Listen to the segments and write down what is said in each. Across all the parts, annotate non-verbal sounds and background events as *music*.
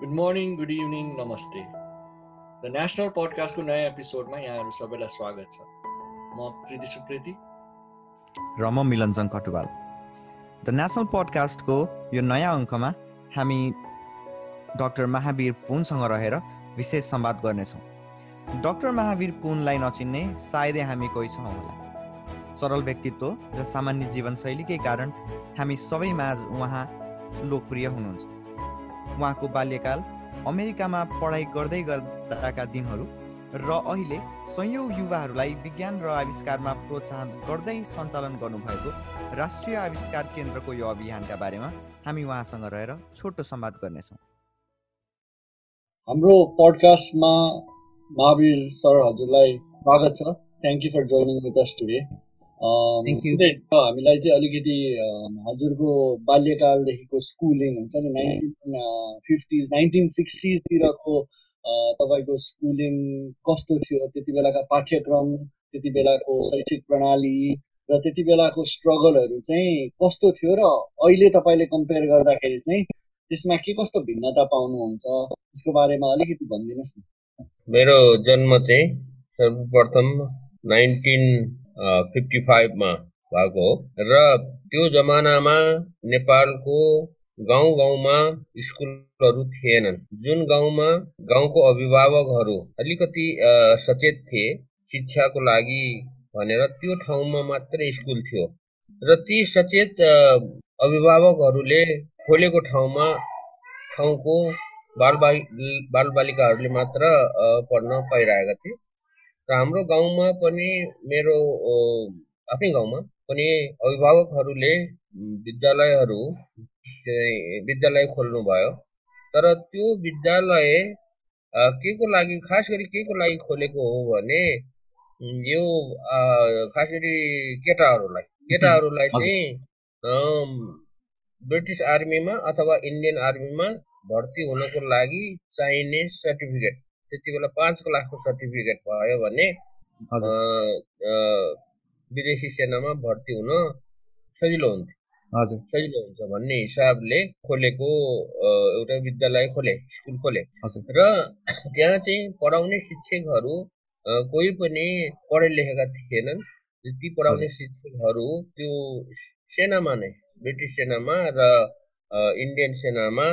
Good morning good evening नमस्ते the national पडकास्टको नयाँ एपिसोडमा यहाँहरू सबैलाई स्वागत छ म प्रीति सुप्रेती र म मिलनजङ कटुवाल द नेसनल पडकास्टको यो नयाँ अङ्कमा हामी डक्टर महावीर पुनसँग रहेर विशेष संवाद गर्नेछौँ डक्टर महावीर पुनलाई नचिन्ने सायदै हामी कोही छौँ होला सरल व्यक्तित्व र सामान्य जीवनशैलीकै कारण हामी सबै माझ उहाँ लोकप्रिय हुनुहुन्छ उहाँको बाल्यकाल अमेरिकामा पढाइ गर्दै गर्दाका दिनहरू र अहिले सयौँ युवाहरूलाई विज्ञान र आविष्कारमा प्रोत्साहन गर्दै सञ्चालन गर्नुभएको राष्ट्रिय आविष्कार केन्द्रको यो अभियानका बारेमा हामी उहाँसँग रहेर छोटो संवाद गर्नेछौँ। हाम्रो पडकास्टमा महावीर सर हजुरलाई स्वागत छ। Thank you for joining with us today हामीलाई चाहिँ अलिकति हजुरको बाल्यकालदेखिको स्कुलिङ हुन्छ नि नाइन्टिन फिफ्टिज नाइन्टिन सिक्सटिजतिरको तपाईँको स्कुलिङ कस्तो थियो? त्यति बेलाका पाठ्यक्रम त्यति बेलाको शैक्षिक प्रणाली र त्यति बेलाको स्ट्रगलहरू चाहिँ कस्तो थियो र अहिले तपाईँले कम्पेयर गर्दाखेरि चाहिँ त्यसमा के कस्तो भिन्नता पाउनुहुन्छ? त्यसको बारेमा अलिकति भनिदिनुहोस् न। मेरो जन्म चाहिँ सर्वप्रथम नाइन्टिन फिफ्टी फाइभमा भएको हो। र त्यो जमानामा नेपालको गाउँ गाउँमा स्कुलहरू थिएनन्। जुन गाउँमा गाउँको अभिभावकहरू अलिकति सचेत थिए शिक्षाको लागि भनेर त्यो ठाउँमा मात्रै स्कुल थियो। र ती सचेत अभिभावकहरूले खोलेको ठाउँमा ठाउँको बालबालि बालबालिकाहरूले मात्र पढ्न पाइरहेका थिए। हाम्रो गाउँमा पनि मेरो आफ्नै गाउँमा पनि अभिभावकहरूले विद्यालयहरू विद्यालय खोल्नु भयो तर त्यो विद्यालय के को लागि खास गरी के को लागि खोलेको हो भने यो खास गरी केटाहरूलाई केटाहरूलाई चाहिँ ब्रिटिस आर्मीमा अथवा इन्डियन आर्मीमा भर्ती हुनको लागि चाहिने सर्टिफिकेट। त्यति बेला पाँच लाखको सर्टिफिकेट भयो भने विदेशी सेनामा भर्ती हुन सजिलो हुन्थ्यो। हजुर। सजिलो हुन्छ भन्ने हिसाबले खोलेको एउटा विद्यालय खोले स्कुल खोले। र त्यहाँ चाहिँ पढाउने शिक्षकहरू कोही पनि पढे लेखेका थिएनन्। ती पढाउने शिक्षकहरू त्यो सेनामा नै ब्रिटिस सेनामा र इन्डियन सेनामा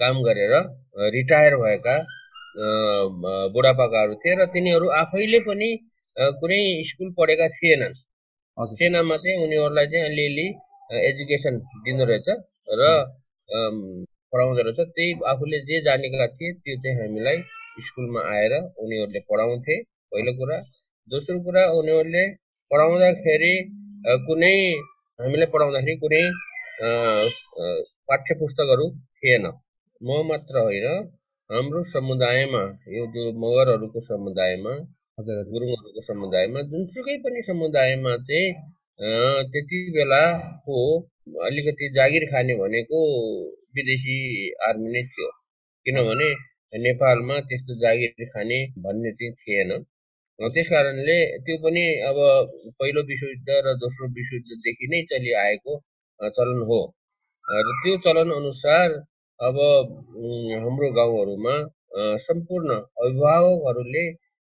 काम गरेर रिटायर भएका बुढापाकाहरू थिए र तिनीहरू आफैले पनि कुनै स्कुल पढेका थिएनन्। सेनामा चाहिँ उनीहरूलाई चाहिँ अलिअलि एजुकेसन दिँदो रहेछ र पढाउँदो रहेछ। त्यही आफूले जे जानेका थिए त्यो चाहिँ हामीलाई स्कुलमा आएर उनीहरूले पढाउँथे। पहिलो कुरा। दोस्रो कुरा उनीहरूले पढाउँदाखेरि कुनै हामीलाई पढाउँदाखेरि कुनै पाठ्य पुस्तकहरू थिएन। म मात्र होइन। हाम्रो समुदायमा यो जो मगरहरूको समुदायमा गुरुङहरूको समुदायमा जुनसुकै पनि समुदायमा चाहिँ त्यति बेलाको अलिकति जागिर खाने भनेको विदेशी आर्मी नै थियो। किनभने नेपालमा त्यस्तो जागिर खाने भन्ने चाहिँ थिएन। त्यस कारणले त्यो पनि अब पहिलो विश्वयुद्ध र दोस्रो विश्वयुद्धदेखि नै चलिआएको चलन हो। र त्यो चलन अनुसार अब हाम्रो गाउँहरूमा सम्पूर्ण अभिभावकहरूले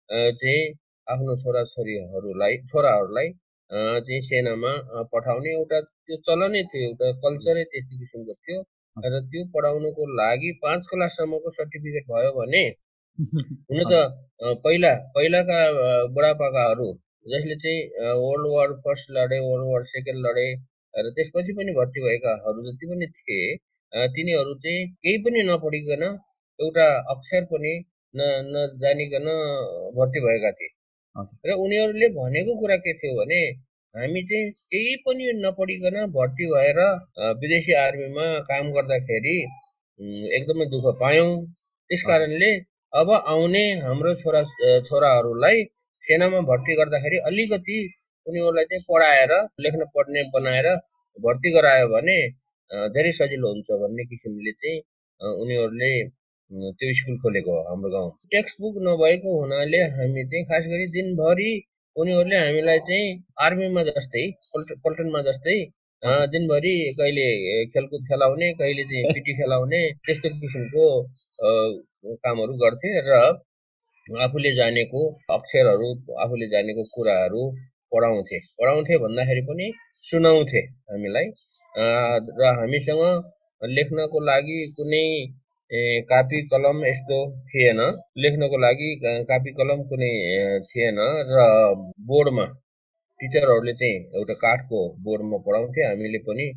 चाहिँ आफ्नो छोराछोरीहरूलाई छोराहरूलाई चाहिँ सेनामा पठाउने एउटा त्यो चलनै थियो एउटा कल्चरै त्यस्तो किसिमको थियो। र त्यो पढाउनुको लागि पाँच क्लाससम्मको सर्टिफिकेट भयो भने *laughs* हुन त पहिला पहिलाका बुढापाकाहरू जसले चाहिँ वर्ल्ड वार फर्स्ट लडे वर्ल्ड वार सेकेन्ड लडे र त्यसपछि पनि भर्ती भएकाहरू जति पनि थिए तिनीहरू चाहिँ केही पनि नपढिकन एउटा अक्षर पनि न नजानिकन भर्ती भएका थिए। र उनीहरूले भनेको कुरा के थियो भने हामी चाहिँ केही पनि नपढिकन भर्ती भएर विदेशी आर्मीमा काम गर्दाखेरि एकदमै दुःख पायौँ। त्यस कारणले अब आउने हाम्रो छोरा छोराहरूलाई सेनामा भर्ती गर्दाखेरि अलिकति उनीहरूलाई चाहिँ पढाएर लेख्न पढ्ने बनाएर भर्ती गरायो भने धेरै सजिलो हुन्छ भन्ने किसिमले चाहिँ उनीहरूले त्यो स्कुल खोलेको हो हाम्रो गाउँ। टेक्स्ट बुक नभएको हुनाले हामी चाहिँ खास गरी दिनभरि उनीहरूले हामीलाई चाहिँ आर्मीमा जस्तै पल्टनमा जस्तै दिनभरि कहिले खेलकुद खेलाउने कहिले चाहिँ पिटी खेलाउने त्यस्तो किसिमको कामहरू गर्थे र आफूले जानेको अक्षरहरू आफूले जानेको कुराहरू पढाउँथे। पढाउँथे भन्दाखेरि पनि सुनाउँथे हामीलाई। र हामीसँग लेख्नको लागि कुनै कापी कलम यस्तो थिएन लेख्नको लागि कापी कलम कुनै थिएन र बोर्डमा टिचरहरूले चाहिँ एउटा काठको बोर्डमा पढाउँथे हामीले पनि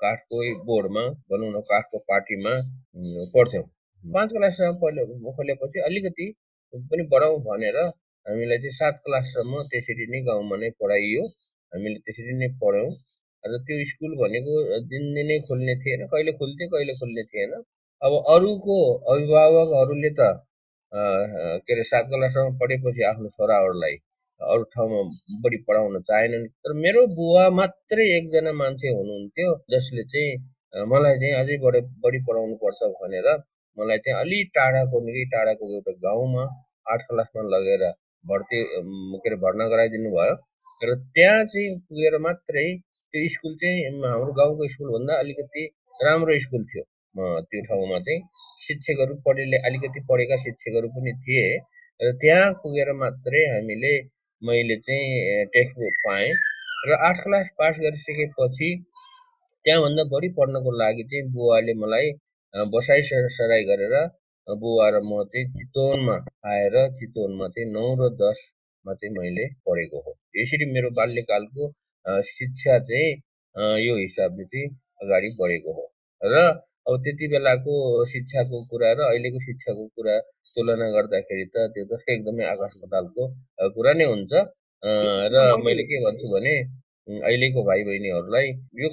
काठकै बोर्डमा भनौँ न काठको पार्टीमा पढ्थ्यौँ पाँच क्लाससम्म पढ्यो खोलेपछि अलिकति पनि बढाउँ भनेर हामीलाई चाहिँ सात क्लाससम्म त्यसरी नै गाउँमा नै पढाइयो हामीले त्यसरी नै पढ्यौँ र त्यो स्कुल भनेको दिनदिनै खोल्ने थिएन कहिले खुल्थ्यो कहिले खुल्ने थिएन। अब अरूको अभिभावकहरूले त के अरे सात क्लाससम्म पढेपछि आफ्नो छोराहरूलाई अरू ठाउँमा बढी पढाउन चाहेनन्। तर मेरो बुवा मात्रै एकजना मान्छे हुनुहुन्थ्यो जसले चाहिँ मलाई चाहिँ अझै बढी बढी पढाउनु पर्छ भनेर मलाई चाहिँ अलि टाढाको निकै टाढाको एउटा गाउँमा आठ क्लासमा लगेर भर्ती के अरे भर्ना गराइदिनु भयो र त्यहाँ चाहिँ पुगेर मात्रै त्यो स्कुल चाहिँ हाम्रो गाउँको स्कुलभन्दा अलिकति राम्रो स्कुल थियो। त्यो ठाउँमा चाहिँ शिक्षकहरू पढेले अलिकति पढेका शिक्षकहरू पनि थिए र त्यहाँ पुगेर मात्रै हामीले मैले चाहिँ टेक्स्ट बुक पाएँ र आठ क्लास पास गरिसकेपछि त्यहाँभन्दा बढी पढ्नको लागि चाहिँ बुवाले मलाई बसाइ सराई गरेर बुवा र म चाहिँ चितवनमा आएर चितवनमा चाहिँ नौ र दसमा चाहिँ मैले पढेको हो। यसरी मेरो बाल्यकालको शिक्षा चाहिँ यो हिसाबले चाहिँ अगाडि बढेको हो। र अब त्यति बेलाको शिक्षाको कुरा र अहिलेको शिक्षाको कुरा तुलना गर्दाखेरि त त्यो त एकदमै आकाश पतालको कुरा नै हुन्छ। र मैले के भन्छु भने अहिलेको भाइ बहिनीहरूलाई यो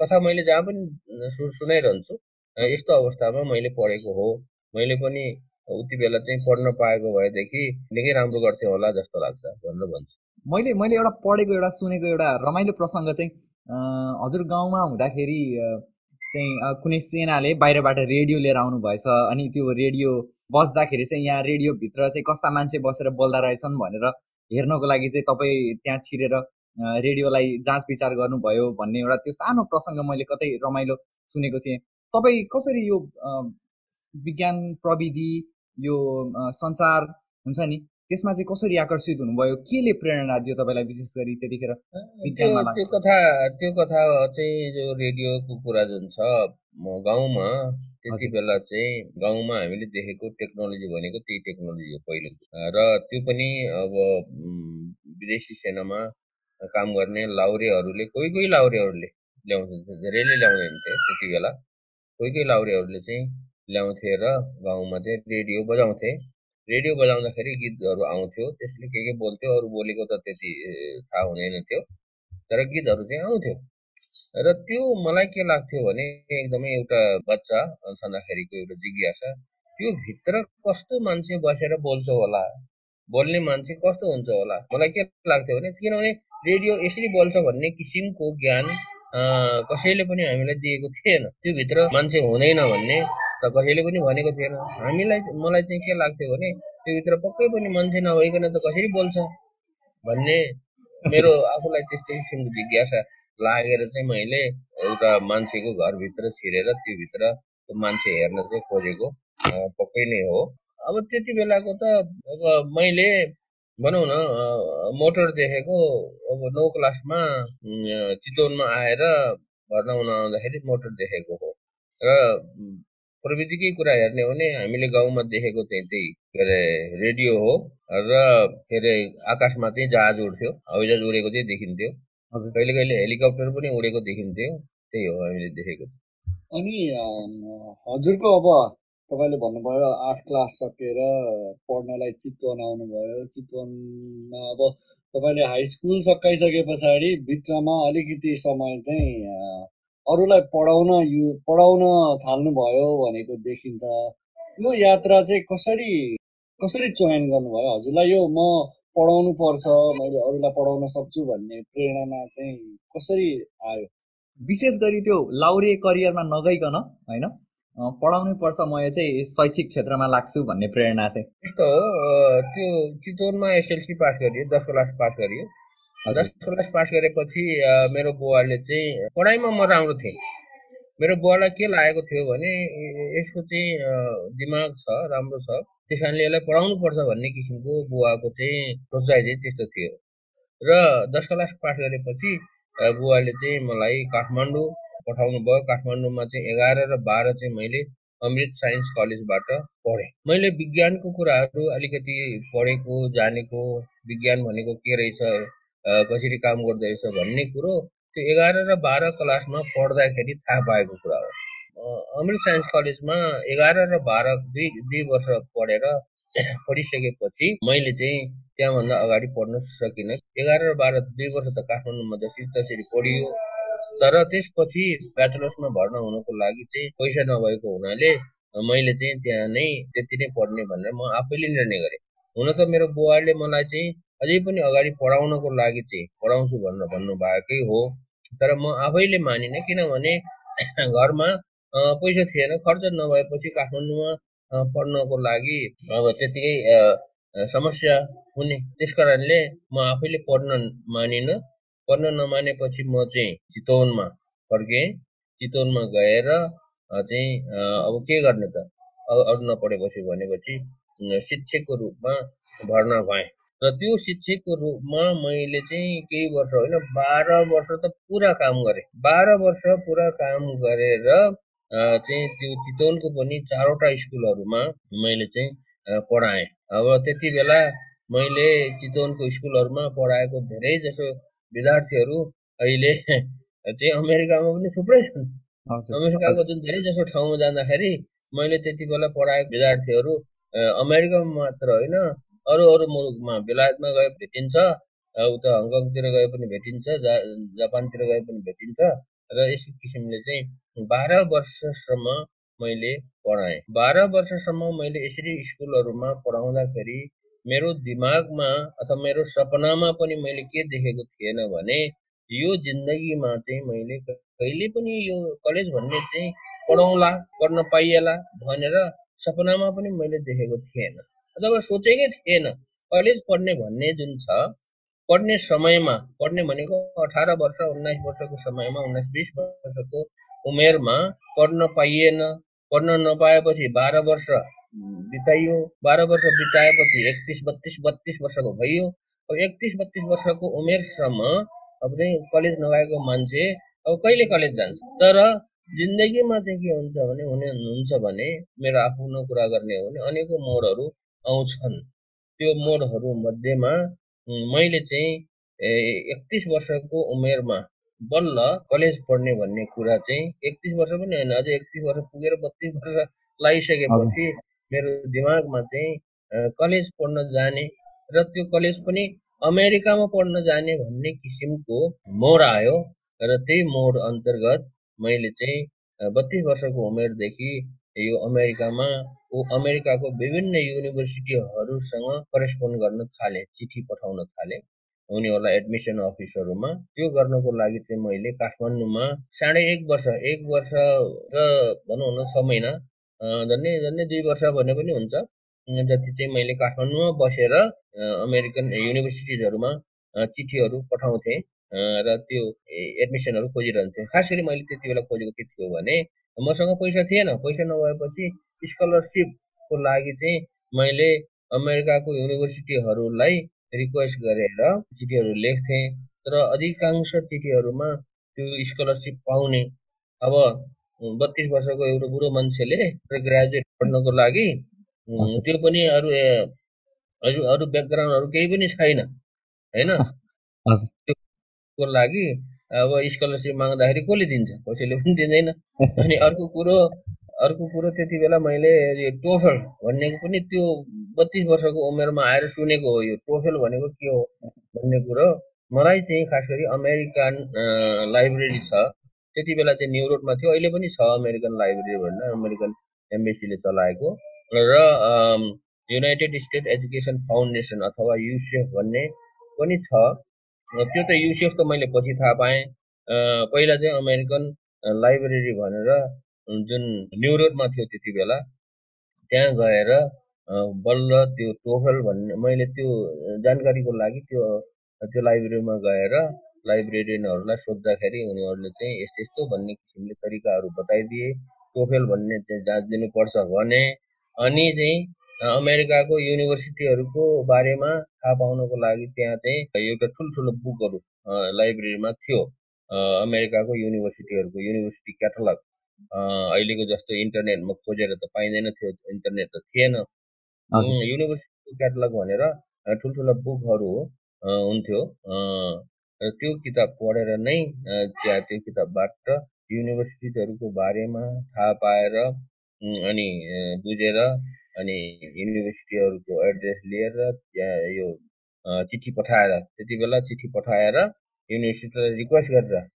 कथा मैले जहाँ पनि सुनाइरहन्छु यस्तो अवस्थामा मैले पढेको हो। मैले पनि उति बेला चाहिँ पढ्न पाएको भएदेखि निकै राम्रो गर्थेँ होला जस्तो लाग्छ भनेर भन्छु। मैले मैले एउटा पढेको एउटा सुनेको एउटा रमाइलो प्रसङ्ग चाहिँ हजुर गाउँमा हुँदाखेरि चाहिँ कुनै सेनाले बाहिरबाट रेडियो लिएर आउनु भएछ अनि त्यो रेडियो बस्दाखेरि चाहिँ यहाँ रेडियोभित्र चाहिँ कस्ता मान्छे बसेर बोल्दा रहेछन् भनेर हेर्नको लागि चाहिँ तपाईँ त्यहाँ छिरेर रेडियोलाई जाँच विचार गर्नुभयो भन्ने एउटा त्यो सानो प्रसङ्ग मैले कतै रमाइलो सुनेको थिएँ। तपाईँ कसरी यो विज्ञान प्रविधि यो संसार हुन्छ नि त्यसमा चाहिँ कसरी आकर्षित हुनुभयो? केले प्रेरणा दियो तपाईँलाई विशेष गरी त्यतिखेर त्यो कथा त्यो कथा चाहिँ जो रेडियोको कुरा जुन छ गाउँमा त्यति बेला चाहिँ गाउँमा हामीले देखेको टेक्नोलोजी भनेको त्यही टेक्नोलोजी हो पहिलो। र त्यो पनि अब विदेशी सेनामा काम गर्ने लाउरेहरूले कोही कोही लाउरेहरूले ल्याउँथे धेरैले ल्याउँदैन थिए त्यति बेला। कोही कोही लाउरेहरूले चाहिँ ल्याउँथे र गाउँमा चाहिँ रेडियो बजाउँथे। रेडियो बजाउँदाखेरि गीतहरू आउँथ्यो त्यसले के के बोल्थ्यो अरू बोलेको त त्यति थाहा हुँदैन थियो तर गीतहरू चाहिँ आउँथ्यो र त्यो मलाई के लाग्थ्यो भने एकदमै एउटा बच्चा छँदाखेरिको एउटा जिज्ञासा त्यो भित्र कस्तो मान्छे बसेर बोल्छ होला बोल्ने मान्छे कस्तो हुन्छ होला मलाई के लाग्थ्यो भने किनभने रेडियो यसरी बोल्छ भन्ने किसिमको ज्ञान कसैले पनि हामीलाई दिएको थिएन त्यो भित्र मान्छे हुँदैन भन्ने त कसैले पनि भनेको थिएन। हामीलाई मलाई चाहिँ के लाग्थ्यो भने त्यो भित्र पक्कै पनि मान्छे नभइकन त कसरी बोल्छ? भन्ने मेरो *laughs* आफूलाई त्यस्तो किसिमको जिज्ञासा लागेर चाहिँ मैले एउटा मान्छेको घरभित्र छिरेर त्योभित्र मान्छे हेर्न चाहिँ खोजेको पक्कै नै हो। अब त्यति बेलाको त अब मैले भनौँ न मोटर देखेको अब नौ क्लासमा चितवनमा आएर भर्ना हुन आउँदाखेरि मोटर देखेको हो। र प्रविधिकै कुरा हेर्ने हो भने हामीले गाउँमा देखेको चाहिँ त्यही के अरे रेडियो हो र के अरे आकाशमा चाहिँ जहाज उड्थ्यो हवाईजहाज उडेको चाहिँ देखिन्थ्यो। कहिले कहिले हेलिकप्टर पनि उडेको देखिन्थ्यो त्यही हो हामीले देखेको। अनि हजुरको अब तपाईँले भन्नुभयो आठ क्लास सकेर पढ्नलाई चितवन आउनुभयो। चितवनमा अब तपाईँले हाई स्कुल सकाइसके पछाडि बिचमा अलिकति समय चाहिँ अरूलाई पढाउन यो पढाउन थाल्नुभयो भनेको देखिन्छ। त्यो यात्रा चाहिँ कसरी कसरी चयन गर्नुभयो? हजुरलाई यो म पढाउनु पर्छ मैले अरूलाई पढाउन सक्छु भन्ने प्रेरणा चाहिँ कसरी आयो? विशेष गरी त्यो लाउरे करियरमा नगइकन होइन? पढाउनै पर्छ म चाहिँ शैक्षिक क्षेत्रमा लाग्छु भन्ने प्रेरणा चाहिँ। त्यो चितवनमा एसएलसी पास गरियो दस क्लास पास गरियो। दस क्लास पास गरेपछि मेरो बुवाले चाहिँ पढाइमा म राम्रो थिएँ। मेरो बुवालाई के लागेको थियो भने यसको चाहिँ दिमाग छ राम्रो छ। त्यस कारणले यसलाई पढाउनु पर्छ भन्ने किसिमको बुवाको चाहिँ सोचाइ चाहिँ त्यस्तो थियो। र दस क्लास पास गरेपछि बुवाले चाहिँ मलाई काठमाडौँ पठाउनु भयो काठमाडौँमा चाहिँ एघार र बाह्र चाहिँ मैले अमृत साइन्स कलेजबाट पढेँ। मैले विज्ञानको कुराहरू अलिकति पढेको जानेको विज्ञान भनेको के रहेछ कसरी काम गर्दो भन्ने कुरो त्यो एघार र बाह्र क्लासमा पढ्दाखेरि थाहा पाएको कुरा हो। अमृत साइन्स कलेजमा एघार र बाह्र दुई दुई वर्ष पढेर पढिसकेपछि मैले चाहिँ त्यहाँभन्दा अगाडि पढ्न सकिनँ। एघार र बाह्र दुई वर्ष त काठमाडौँमा जसरी तसरी पढियो। तर त्यसपछि ब्याचलर्समा भर्ना हुनको लागि चाहिँ पैसा नभएको हुनाले मैले चाहिँ त्यहाँ नै त्यति नै पढ्ने भनेर म आफैले निर्णय गरेँ। हुन त मेरो बुवाले मलाई चाहिँ अझै पनि अगाडि पढाउनको लागि चाहिँ पढाउँछु भनेर भन्नुभएकै हो। तर म आफैले मानिनँ किनभने *coughs* घरमा पैसा थिएन खर्च नभएपछि काठमाडौँमा पढ्नको लागि अब त्यतिकै समस्या हुने। त्यस कारणले म आफैले पढ्न मानिनँ। पढ्न नमानेपछि म चाहिँ चितवनमा फर्केँ। चितवनमा गएर चाहिँ अब के गर्ने त? अरू नपढेपछि भनेपछि शिक्षकको रूपमा भर्ना भएँ। र त्यो शिक्षकको रूपमा मैले चाहिँ केही वर्ष होइन बाह्र वर्ष त पुरा काम गरेँ। बाह्र वर्ष पुरा काम गरेर चाहिँ त्यो चितवनको पनि चारवटा स्कुलहरूमा मैले चाहिँ पढाएँ। अब त्यति बेला मैले चितवनको स्कुलहरूमा पढाएको धेरै जसो विद्यार्थीहरू अहिले *laughs* चाहिँ अमेरिकामा पनि थुप्रै छन्। अमेरिकाको जुन धेरै जसो ठाउँमा जाँदाखेरि मैले त्यति बेला पढाएको विद्यार्थीहरू अमेरिकामा मात्र होइन अरू अरू मुलुकमा बेलायतमा गए भेटिन्छ उता हङकङतिर गए पनि भेटिन्छ जा जापानतिर गए पनि भेटिन्छ र यस्तो किसिमले चाहिँ बाह्र वर्षसम्म मैले पढाएँ। बाह्र वर्षसम्म मैले यसरी स्कुलहरूमा पढाउँदाखेरि मेरो दिमागमा अथवा मेरो सपनामा पनि मैले के देखेको थिएन भने यो जिन्दगीमा चाहिँ मैले कहिले पनि यो कलेज भन्ने चाहिँ पढाउँला पढ्न पाइएला भनेर सपनामा पनि मैले देखेको थिएन। अथवा सोचेकै थिएन। कलेज पढ्ने भन्ने जुन छ पढ्ने समयमा पढ्ने भनेको अठार वर्ष उन्नाइस वर्षको समयमा उन्नाइस बिस वर्षको उमेरमा पढ्न पाइएन। पढ्न नपाएपछि बाह्र वर्ष बिताइयो। बाह्र वर्ष बिताएपछि एकतिस बत्तिस बत्तिस वर्षको भइयो। अब एकतिस बत्तिस वर्षको उमेरसम्म अब चाहिँ कलेज नगएको मान्छे अब कहिले कलेज जान्छ? तर जिन्दगीमा चाहिँ के हुन्छ भने हुने हुन्छ भने मेरो आफ्नो कुरा गर्ने हो भने अनेकौँ मोडहरू आउँछन्। त्यो मोडहरू मध्येमा मैले चाहिँ एकतिस वर्षको उमेरमा बल्ल कलेज पढ्ने भन्ने कुरा चाहिँ एकतिस वर्ष पनि होइन अझै एकतिस वर्ष पुगेर बत्तिस वर्ष लगाइसकेपछि मेरो दिमागमा चाहिँ कलेज पढ्न जाने र त्यो कलेज पनि अमेरिकामा पढ्न जाने भन्ने किसिमको मोड आयो र त्यही मोड अन्तर्गत मैले चाहिँ बत्तिस वर्षको उमेरदेखि यो अमेरिकामा अमेरिकाको विभिन्न युनिभर्सिटीहरूसँग करेस्पोन्ड गर्न थालेँ चिठी पठाउन थालेँ। उनीहरूलाई एडमिसन अफिसहरूमा। त्यो गर्नको लागि चाहिँ मैले काठमाडौँमा साढे एक वर्ष एक वर्ष र भनौँ न छ महिना झन्डै झन्डै दुई वर्ष भने पनि हुन्छ। जति चाहिँ मैले काठमाडौँमा बसेर अमेरिकन युनिभर्सिटिजहरूमा चिठीहरू पठाउँथेँ र त्यो एडमिसनहरू खोजिरहन्थेँ। खास गरी मैले त्यति बेला खोजेको के थियो भने मसँग पैसा थिएन। पैसा नभएपछि स्कलरसिपको लागि चाहिँ मैले अमेरिकाको युनिभर्सिटीहरूलाई रिक्वेस्ट गरेर चिठीहरू लेख्थेँ। तर अधिकांश चिठीहरूमा त्यो स्कलरसिप पाउने। अब बत्तिस वर्षको एउटा बुढो मान्छेले ग्रेजुएट पढ्नको लागि त्यो पनि अरू अरू अरू ब्याकग्राउन्डहरू केही पनि छैन। होइन? *laughs* को लागि अब स्कलरसिप माग्दाखेरि कसले दिन्छ? कसैले पनि दिँदैन। अनि अर्को कुरो अर्को कुरो त्यति बेला मैले यो टोफल भन्नेको पनि त्यो बत्तिस वर्षको उमेरमा आएर सुनेको हो यो टोफेल भनेको के हो भन्ने कुरो। मलाई चाहिँ खास गरी अमेरिकन लाइब्रेरी छ। त्यति बेला चाहिँ न्यु रोडमा थियो। अहिले पनि छ अमेरिकन लाइब्रेरी भनेर अमेरिकन एम्बेसीले चलाएको। र युनाइटेड स्टेट एजुकेसन फाउन्डेसन अथवा युसिएफ भन्ने पनि छ। त्यो त युसिएफ त मैले पछि थाहा पाएँ। पहिला चाहिँ अमेरिकन लाइब्रेरी भनेर जुन न्यु रोडमा थियो त्यति बेला त्यहाँ गएर बल्ल त्यो टोफल भन्ने मैले त्यो जानकारीको लागि त्यो त्यो लाइब्रेरीमा गएर लाइब्रेरियनहरूलाई सोद्धाखेरि उनीहरूले चाहिँ यस्तो यस्तो भन्ने किसिमले तरिकाहरू बताइदिए। टोफेल भन्ने चाहिँ जाँच दिनुपर्छ भने अनि चाहिँ अमेरिकाको युनिभर्सिटीहरूको बारेमा थाहा पाउनको लागि त्यहाँ चाहिँ एउटा ठुल्ठुलो बुकहरू लाइब्रेरीमा थियो। अमेरिकाको युनिभर्सिटीहरूको युनिभर्सिटी क्याटलग अहिलेको जस्तो इन्टरनेटमा खोजेर त पाइँदैन थियो इन्टरनेट त थिएन। युनिभर्सिटी क्याटलग भनेर ठुल्ठुला बुकहरू हुन्थ्यो। र त्यो किताब पढेर नै त्यहाँ त्यो किताबबाट युनिभर्सिटिजहरूको बारेमा थाहा पाएर अनि बुझेर अनि युनिभर्सिटीहरूको एड्रेस लिएर त्यहाँ यो चिठी पठाएर त्यति बेला चिठी पठाएर युनिभर्सिटीलाई रिक्वेस्ट गरेर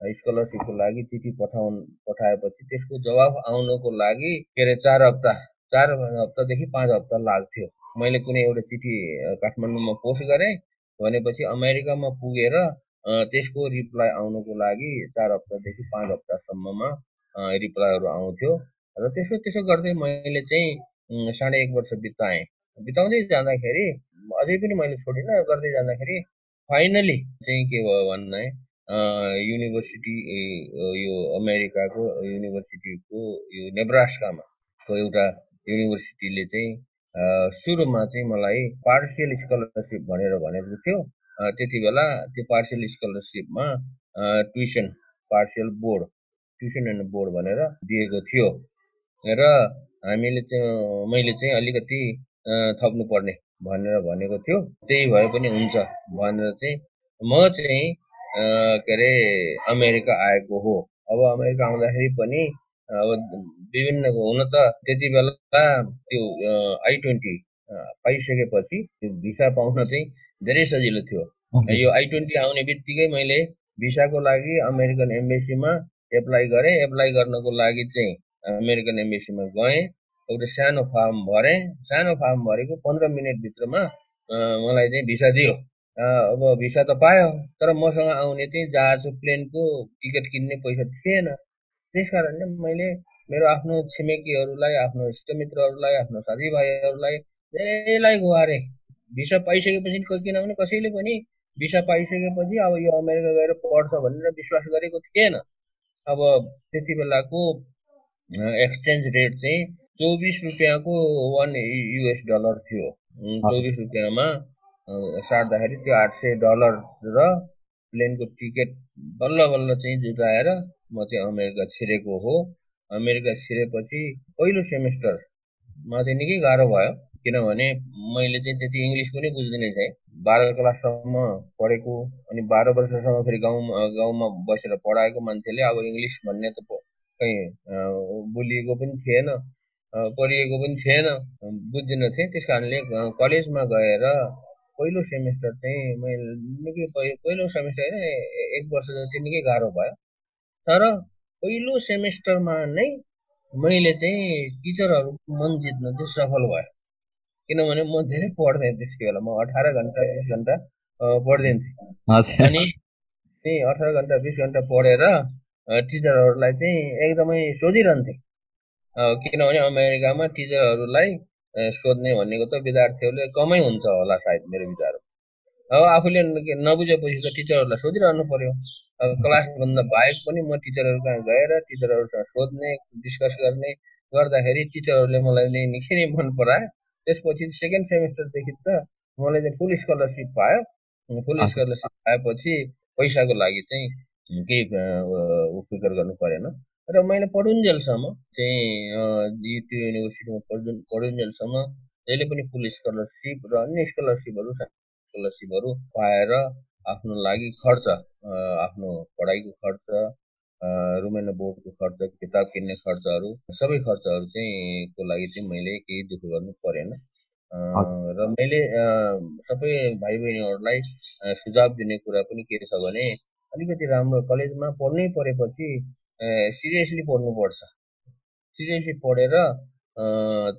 स्कलरसिपको लागि चिठी पठाउनु पठाएपछि त्यसको जवाब आउनको लागि के अरे चार हप्ता चार हप्तादेखि पाँच हप्ता लाग्थ्यो। मैले कुनै एउटा चिठी काठमाडौँमा पोस्ट गरेँ भनेपछि अमेरिकामा पुगेर त्यसको रिप्लाई आउनुको लागि चार हप्तादेखि पाँच हप्तासम्ममा रिप्लाईहरू आउँथ्यो। र त्यसो त्यसो गर्दै मैले चाहिँ साढे एक वर्ष बिताएँ। बिताउँदै जाँदाखेरि अझै पनि मैले छोडिनँ गर्दै जाँदाखेरि फाइनली चाहिँ के भयो भन्दा युनिभर्सिटी यो अमेरिकाको युनिभर्सिटीको यो नेब्रास्कामा एउटा युनिभर्सिटीले चाहिँ सुरुमा चाहिँ मलाई पार्सियल स्कलरसिप भनेर भनेको थियो। त्यति बेला त्यो partial स्कलरसिपमा tuition partial board tuition and board भनेर दिएको थियो। र हामीले चाहिँ मैले चाहिँ अलिकति थप्नुपर्ने भनेर भनेको थियो। त्यही भए पनि हुन्छ भनेर चाहिँ म चाहिँ के अरे अमेरिका आएको हो। अब अमेरिका आउँदाखेरि पनि अब विभिन्न हुन त त्यति बेला त्यो आई ट्वेन्टी पाइसकेपछि त्यो भिसा पाउन चाहिँ धेरै सजिलो थियो। यो आई ट्वेन्टी आउने बित्तिकै मैले भिसाको लागि अमेरिकन एम्बेसीमा एप्लाई गरेँ। एप्लाई गर्नको लागि चाहिँ अमेरिकन एम्बेसीमा गएँ एउटा सानो फार्म भरेँ। सानो फार्म भरेको पन्ध्र मिनटभित्रमा मलाई चाहिँ भिसा दियो। अब भिसा त पायो तर मसँग आउने चाहिँ जहाज प्लेनको टिकट किन्ने पैसा थिएन। त्यस कारणले मैले मेरो आफ्नो छिमेकीहरूलाई आफ्नो इष्टमित्रहरूलाई आफ्नो साथीभाइहरूलाई धेरैलाई गुहारेँ। भिसा पाइसकेपछि किनभने कसैले पनि भिसा पाइसकेपछि अब यो अमेरिका गएर पढ्छ भनेर विश्वास गरेको थिएन। अब त्यति बेलाको एक्सचेन्ज रेट चाहिँ चौबिस रुपियाँको वान युएस डलर थियो। चौबिस रुपियाँमा साट्दाखेरि त्यो आठ सय डलर र प्लेनको टिकट बल्ल बल्ल चाहिँ जुटाएर म चाहिँ अमेरिका छिरेको हो। अमेरिका छिरेपछि पहिलो सेमेस्टरमा चाहिँ निकै गाह्रो भयो किनभने मैले चाहिँ त्यति इङ्ग्लिस पनि बुझ्दिनँ थिएँ बाह्र क्लाससम्म पढेको अनि बाह्र वर्षसम्म फेरि गाउँमा गाउँमा बसेर पढाएको मान्छेले अब इङ्ग्लिस भन्ने त कहीँ बोलिएको पनि थिएन पढिएको पनि थिएन बुझ्दिनँ थिएँ त्यस कारणले कलेजमा गएर पहिलो सेमेस्टर चाहिँ मैले निकै पहिलो सेमेस्टर होइन एक वर्ष जति निकै गाह्रो भयो तर पहिलो सेमेस्टरमा नै मैले चाहिँ टिचरहरूको मन जित्न चाहिँ सफल भयो किनभने म धेरै पढ्थेँ त्यसको बेला म अठार घन्टा बिस घन्टा पढिदिन्थेँ अनि त्यही अठार घन्टा बिस घन्टा पढेर टिचरहरूलाई चाहिँ एकदमै सोधिरहन्थेँ। किनभने अमेरिकामा टिचरहरूलाई सोध्ने भनेको त विद्यार्थीहरूले कमै हुन्छ होला सायद मेरो विचार अब आफूले नबुझेपछि त टिचरहरूलाई सोधिरहनु पर्यो। अब क्लासभन्दा बाहेक पनि म टिचरहरू कहाँ गएर टिचरहरूसँग सोध्ने डिस्कस गर्ने गर्दाखेरि टिचरहरूले मलाई नै निकै नै मन परायो त्यसपछि सेकेन्ड सेमेस्टरदेखि त मलाई चाहिँ फुल स्कलरसिप पायो। फुल स्कलरसिप पाएपछि पैसाको लागि चाहिँ केही फिकर गर्नु परेन। र मैले पढुन्जेलसम्म चाहिँ त्यो युनिभर्सिटीमा पढु पढुन्जेलसम्म जहिले पनि फुल स्कलरसिप र अन्य स्कलरसिपहरू स्कलरसिपहरू पाएर आफ्नो लागि खर्च आफ्नो पढाइको खर्च रुम एन्ड बोर्डको खर्च किताब किन्ने खर्चहरू सबै खर्चहरू चाहिँ को लागि चाहिँ मैले केही दुःख गर्नु परेन। र मैले सबै भाइ बहिनीहरूलाई सुझाव दिने कुरा पनि के छ भने अलिकति राम्रो कलेजमा पढ्नै परेपछि सिरियसली पढ्नुपर्छ। सिरियसली पढेर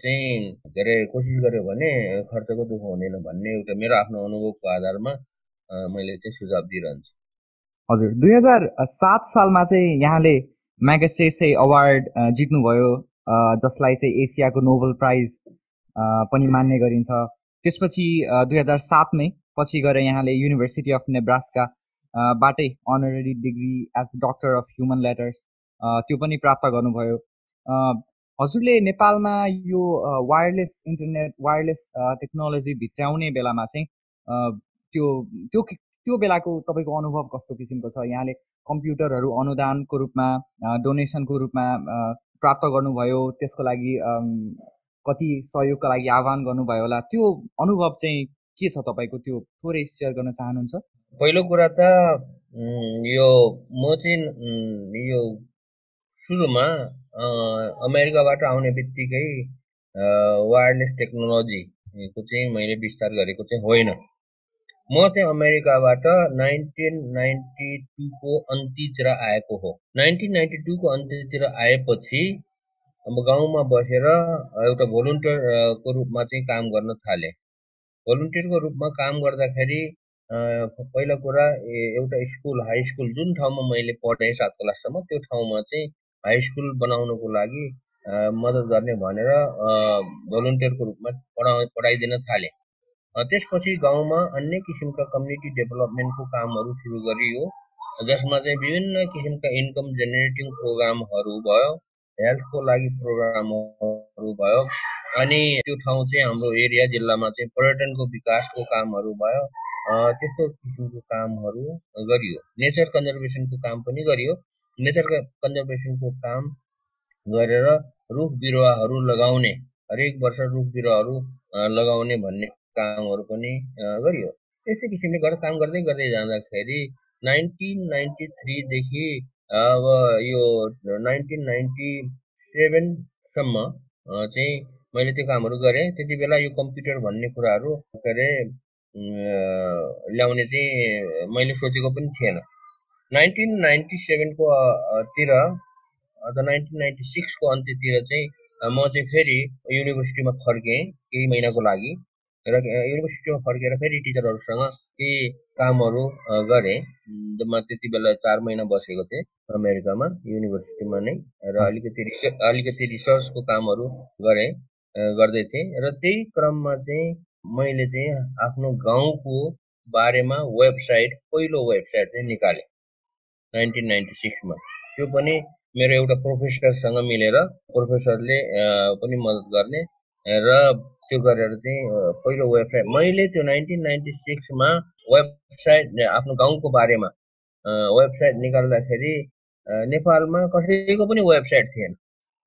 चाहिँ के अरे कोसिस गर्यो भने खर्चको दुःख हुँदैन भन्ने एउटा मेरो आफ्नो अनुभवको आधारमा मैले चाहिँ सुझाव दिइरहन्छु हजुर दुई हजार सात सालमा चाहिँ यहाँले म्यागसेसे अवार्ड जित्नुभयो जसलाई चाहिँ एसियाको नोबल प्राइज पनि मान्ने गरिन्छ। त्यसपछि दुई हजार सातमै पछि गएर यहाँले युनिभर्सिटी अफ नेब्रास्का बाटै honorary degree as doctor of human letters त्यो पनि प्राप्त गर्नुभयो। हजुरले नेपालमा यो वायरलेस इन्टरनेट वायरलेस टेक्नोलोजी भित्राउने बेलामा चाहिँ त्यो त्यो त्यो बेलाको तपाईँको अनुभव कस्तो किसिमको छ? यहाँले कम्प्युटरहरू अनुदानको रूपमा डोनेसनको रूपमा प्राप्त गर्नुभयो त्यसको लागि कति सहयोगको लागि आह्वान गर्नुभयो होला त्यो अनुभव चाहिँ के छ तपाईँको त्यो थोरै सेयर गर्न चाहनुहुन्छ? पहिलो कुरा त यो म चाहिँ यो सुरुमा अमेरिकाबाट आउने बित्तिकै वायरलेस टेक्नोलोजीको चाहिँ मैले विस्तार गरेको चाहिँ होइन। म चाहिँ अमेरिकाबाट नाइन्टिन नाइन्टी टूको अन्त्यतिर आएको हो। नाइन्टिन नाइन्टी टूको अन्त्यतिर आएपछि अब गाउँमा बसेर एउटा भोलिन्टियरको रूपमा चाहिँ काम गर्न थालेँ। भोलिन्टियरको रूपमा काम गर्दाखेरि पहिला कुरा एउटा स्कुल हाई स्कुल जुन ठाउँमा मैले पढेँ सात क्लाससम्म त्यो ठाउँमा चाहिँ हाई स्कुल बनाउनुको लागि मद्दत गर्ने भनेर भोलिन्टियरको रूपमा पढा पढाइदिन थालेँ। त्यसपछि गाउँमा अन्य किसिमका कम्युनिटी डेभलपमेन्टको कामहरू सुरु गरियो। जसमा चाहिँ विभिन्न किसिमका इन्कम जेनेरेटिङ प्रोग्रामहरू भयो हेल्थको लागि प्रोग्रामहरू भयो। अनि त्यो ठाउँ चाहिँ हाम्रो एरिया जिल्लामा चाहिँ पर्यटनको विकासको कामहरू भयो। त्यस्तो किसिमको कामहरू गरियो। नेचर कन्जर्भेसनको काम पनि गरियो। नेचर कन्जर्भेसनको काम गरेर रुख बिरुवाहरू लगाउने हरेक वर्ष रुख बिरुवाहरू लगाउने भन्ने कामहरू पनि गरियो। यस्तै किसिमले गरेर काम गर्दै गर्दै जाँदाखेरि नाइन्टिन नाइन्टी थ्रीदेखि अब यो नाइन्टिन नाइन्टी सेभेनसम्म चाहिँ मैले त्यो कामहरू गरेँ। त्यति बेला यो कम्प्युटर भन्ने कुराहरू के अरे ल्याउने चाहिँ मैले सोचेको पनि थिएन। नाइन्टिन नाइन्टी सेभेनको तिर अथवा नाइन्टिन नाइन्टी सिक्सको अन्त्यतिर चाहिँ म चाहिँ फेरि युनिभर्सिटीमा फर्केँ केही महिनाको लागि र युनिभर्सिटीमा फर्केर फेरि टिचरहरूसँग केही कामहरू गरेँ। म त्यति बेला चार महिना बसेको थिएँ अमेरिकामा युनिभर्सिटीमा नै र अलिकति रिसर्च अलिकति रिसर्चको कामहरू गरेँ। गर्दै थिएँ र त्यही क्रममा चाहिँ मैले चाहिँ आफ्नो गाउँको बारेमा वेबसाइट पहिलो वेबसाइट चाहिँ निकालेँ। नाइन्टिन नाइन्टी सिक्समा। त्यो पनि मेरो एउटा प्रोफेसरसँग मिलेर प्रोफेसरले पनि मद्दत गर्ने र त्यो गरेर चाहिँ पहिलो वेबसाइट मैले त्यो नाइन्टिन नाइन्टी सिक्समा वेबसाइट आफ्नो गाउँको बारेमा वेबसाइट निकाल्दाखेरि नेपालमा कसैको पनि वेबसाइट थिएन।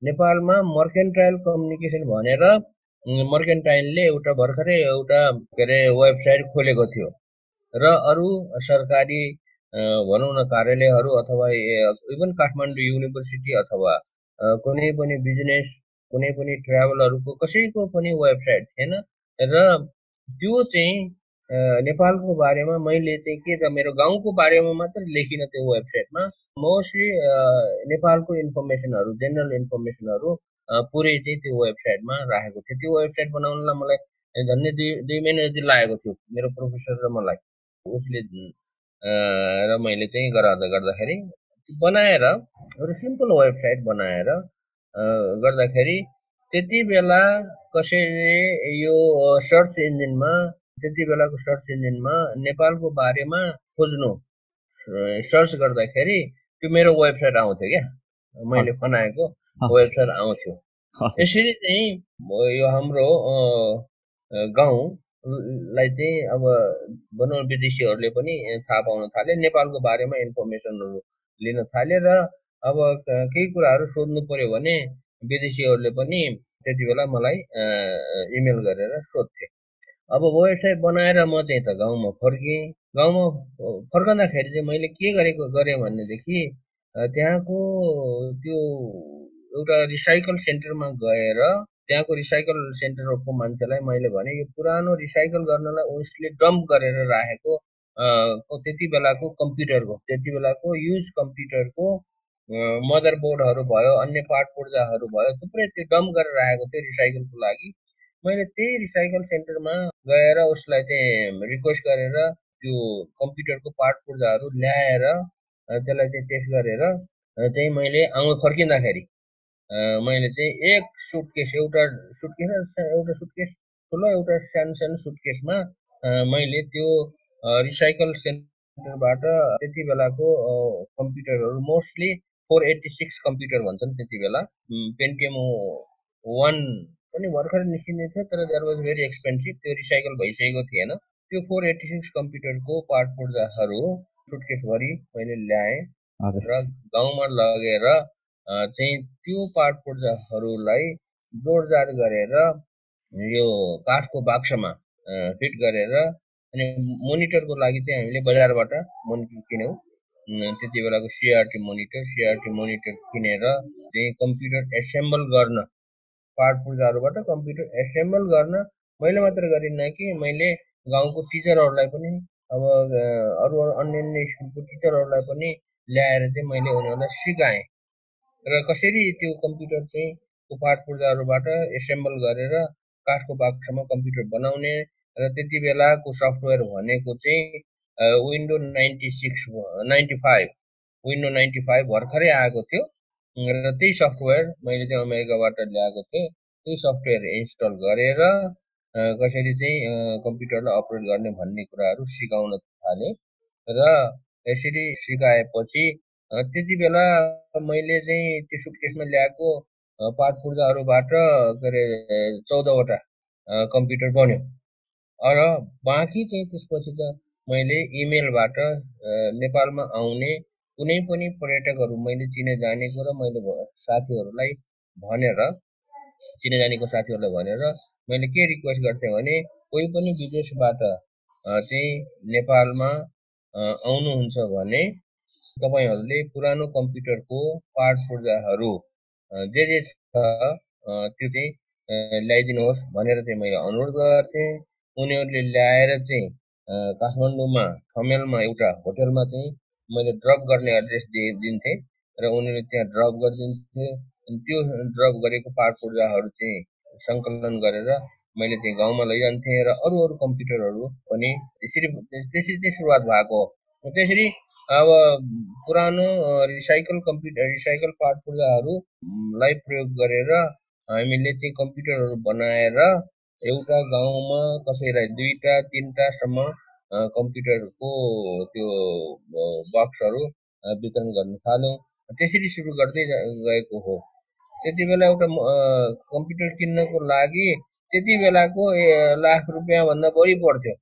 नेपालमा मर्केन्टाइल कम्युनिकेसन भनेर मर्केन्टाइलले एउटा भर्खरै एउटा के अरे वेबसाइट खोलेको थियो। र अरू सरकारी भनौँ न कार्यालयहरू अथवा इभन काठमाडौँ युनिभर्सिटी अथवा कुनै पनि बिजनेस कुनै पनि ट्राभलहरूको कसैको पनि वेबसाइट थिएन। र त्यो चाहिँ नेपालको बारेमा मैले चाहिँ के छ मेरो गाउँको बारेमा मात्र लेखिनँ त्यो वेबसाइटमा। मोस्टली नेपालको इन्फर्मेसनहरू जेनरल इन्फर्मेसनहरू पुरै चाहिँ त्यो वेबसाइटमा राखेको थियो। त्यो वेबसाइट बनाउनलाई मलाई झन्डै दुई दुई महिना जति लागेको थियो मेरो प्रोफेसर र मलाई। उसले र मैले चाहिँ गराउँदा गर्दाखेरि बनाएर एउटा सिम्पल वेबसाइट बनाएर गर्दाखेरि त्यति बेला कसैले यो सर्च इन्जिनमा त्यति बेलाको सर्च इन्जिनमा नेपालको बारेमा खोज्नु सर्च गर्दाखेरि त्यो मेरो वेबसाइट आउँथ्यो क्या। मैले बनाएको वेबसाइट आउँथ्यो। यसरी चाहिँ यो हाम्रो गाउँलाई चाहिँ अब भनौँ विदेशीहरूले पनि थाहा पाउन थाले नेपालको बारेमा इन्फर्मेसनहरू लिन थाले र अब केही कुराहरू सोध्नु पर्यो भने विदेशीहरूले पनि त्यति बेला मलाई इमेल गरेर सोध्थे। अब वेबसाइट बनाएर म चाहिँ त गाउँमा फर्केँ। गाउँमा फर्कँदाखेरि चाहिँ मैले के गरेको गरेँ भनेदेखि त्यहाँको त्यो एउटा रिसाइकल सेन्टरमा गएर त्यहाँको रिसाइकल सेन्टरको मान्छेलाई मैले भने यो पुरानो रिसाइकल गर्नलाई उसले डम्प गरेर राखेको त्यति बेलाको कम्प्युटरको त्यति बेलाको युज कम्प्युटरको मदर बोर्डहरू भयो अन्य पार्ट पूर्जाहरू भयो थुप्रै त्यो डम्प गरेर राखेको थियो रिसाइकलको लागि। मैले त्यही रिसाइकल सेन्टरमा गएर उसलाई चाहिँ रिक्वेस्ट गरेर त्यो कम्प्युटरको पार्ट पूर्जाहरू ल्याएर त्यसलाई चाहिँ टेस्ट गरेर चाहिँ मैले आउनु फर्किँदाखेरि मैले चाहिँ एक सुटकेस एउटा सुटकेस एउटा सुटकेस ठुलो एउटा सानो सानो सुटकेसमा मैले त्यो रिसाइकल सेन्टरबाट त्यति बेलाको कम्प्युटरहरू mostly four eighty six computer भन्छन् त्यति बेला पेन्टिएम वान पनि भर्खर निस्किने थियो तर द्याट वाज भेरी एक्सपेन्सिभ त्यो रिसाइकल भइसकेको थिएन। त्यो फोर एट्टी सिक्स कम्प्युटरको पार्ट पुर्जाहरू सुटकेसभरि मैले ल्याएँ र गाउँमा लगेर चाहिँ त्यो पाठ पूर्जाहरूलाई जोडजाड गरेर यो काठको बाक्समा फिट गरेर अनि मोनिटरको लागि चाहिँ हामीले बजारबाट मोनिटर किन्यौँ। त्यति बेलाको सिआरटी मोनिटर सिआरटी मोनिटर किनेर चाहिँ कम्प्युटर एसेम्बल गर्न पाठ पूर्जाहरूबाट कम्प्युटर एसेम्बल गर्न मैले मात्र गरिनँ कि मैले गाउँको टिचरहरूलाई पनि अब अरू अन्य अन्य स्कुलको टिचरहरूलाई पनि ल्याएर चाहिँ मैले उनीहरूलाई सिकाएँ। र कसरी त्यो कम्प्युटर चाहिँ पाठ पूर्जाहरूबाट एसेम्बल गरेर काठको बाक्समा कम्प्युटर बनाउने र त्यति बेलाको सफ्टवेयर भनेको चाहिँ window ninety six ninety five window ninety five भर्खरै आएको थियो। र त्यही सफ्टवेयर मैले चाहिँ अमेरिकाबाट ल्याएको थिएँ। त्यही सफ्टवेयर इन्स्टल गरेर कसरी चाहिँ कम्प्युटरलाई अपरेट गर्ने भन्ने कुराहरू सिकाउन थालेँ। र यसरी सिकाएपछि त्यति बेला मैले चाहिँ त्यो सुटकेसमा ल्याएको पाठ पूर्जाहरूबाट के अरे चौधवटा कम्प्युटर बन्यो। र बाँकी चाहिँ त्यसपछि त मैले इमेलबाट नेपालमा आउने कुनै पनि पर्यटकहरू मैले चिने जानेको र मैले साथीहरूलाई भनेर चिने जानेको साथीहरूलाई भनेर मैले के रिक्वेस्ट गर्थेँ भने कोही पनि विदेशबाट चाहिँ नेपालमा आउनुहुन्छ भने तपाईँहरूले पुरानो कम्प्युटरको पार्ट पूर्जाहरू जे जे छ त्यो चाहिँ ल्याइदिनुहोस् भनेर चाहिँ मैले अनुरोध गर्थेँ। उनीहरूले ल्याएर चाहिँ काठमाडौँमा ठमेलमा एउटा होटेलमा चाहिँ मैले ड्रप गर्ने एड्रेस दिए दिन्थेँ र उनीहरूले त्यहाँ ड्रप गरिदिन्थे। अनि त्यो ड्रप गरेको पार्ट पूर्जाहरू चाहिँ सङ्कलन गरेर मैले चाहिँ गाउँमा लैजान्थेँ र अरू अरू कम्प्युटरहरू पनि त्यसरी त्यसरी चाहिँ सुरुवात भएको हो। त्यसरी अब पुरानो रिसाइकल कम्प्युटर रिसाइकल पार्ट पूर्जाहरूलाई प्रयोग गरेर हामीले चाहिँ कम्प्युटरहरू बनाएर एउटा गाउँमा कसैलाई दुईवटा तिनवटासम्म कम्प्युटरको त्यो बक्सहरू वितरण गर्न थाल्यौँ। त्यसरी सुरु गर्दै गएको हो। त्यति बेला एउटा कम्प्युटर किन्नको लागि त्यति बेलाको लाख रुपियाँभन्दा बढी पर्थ्यो।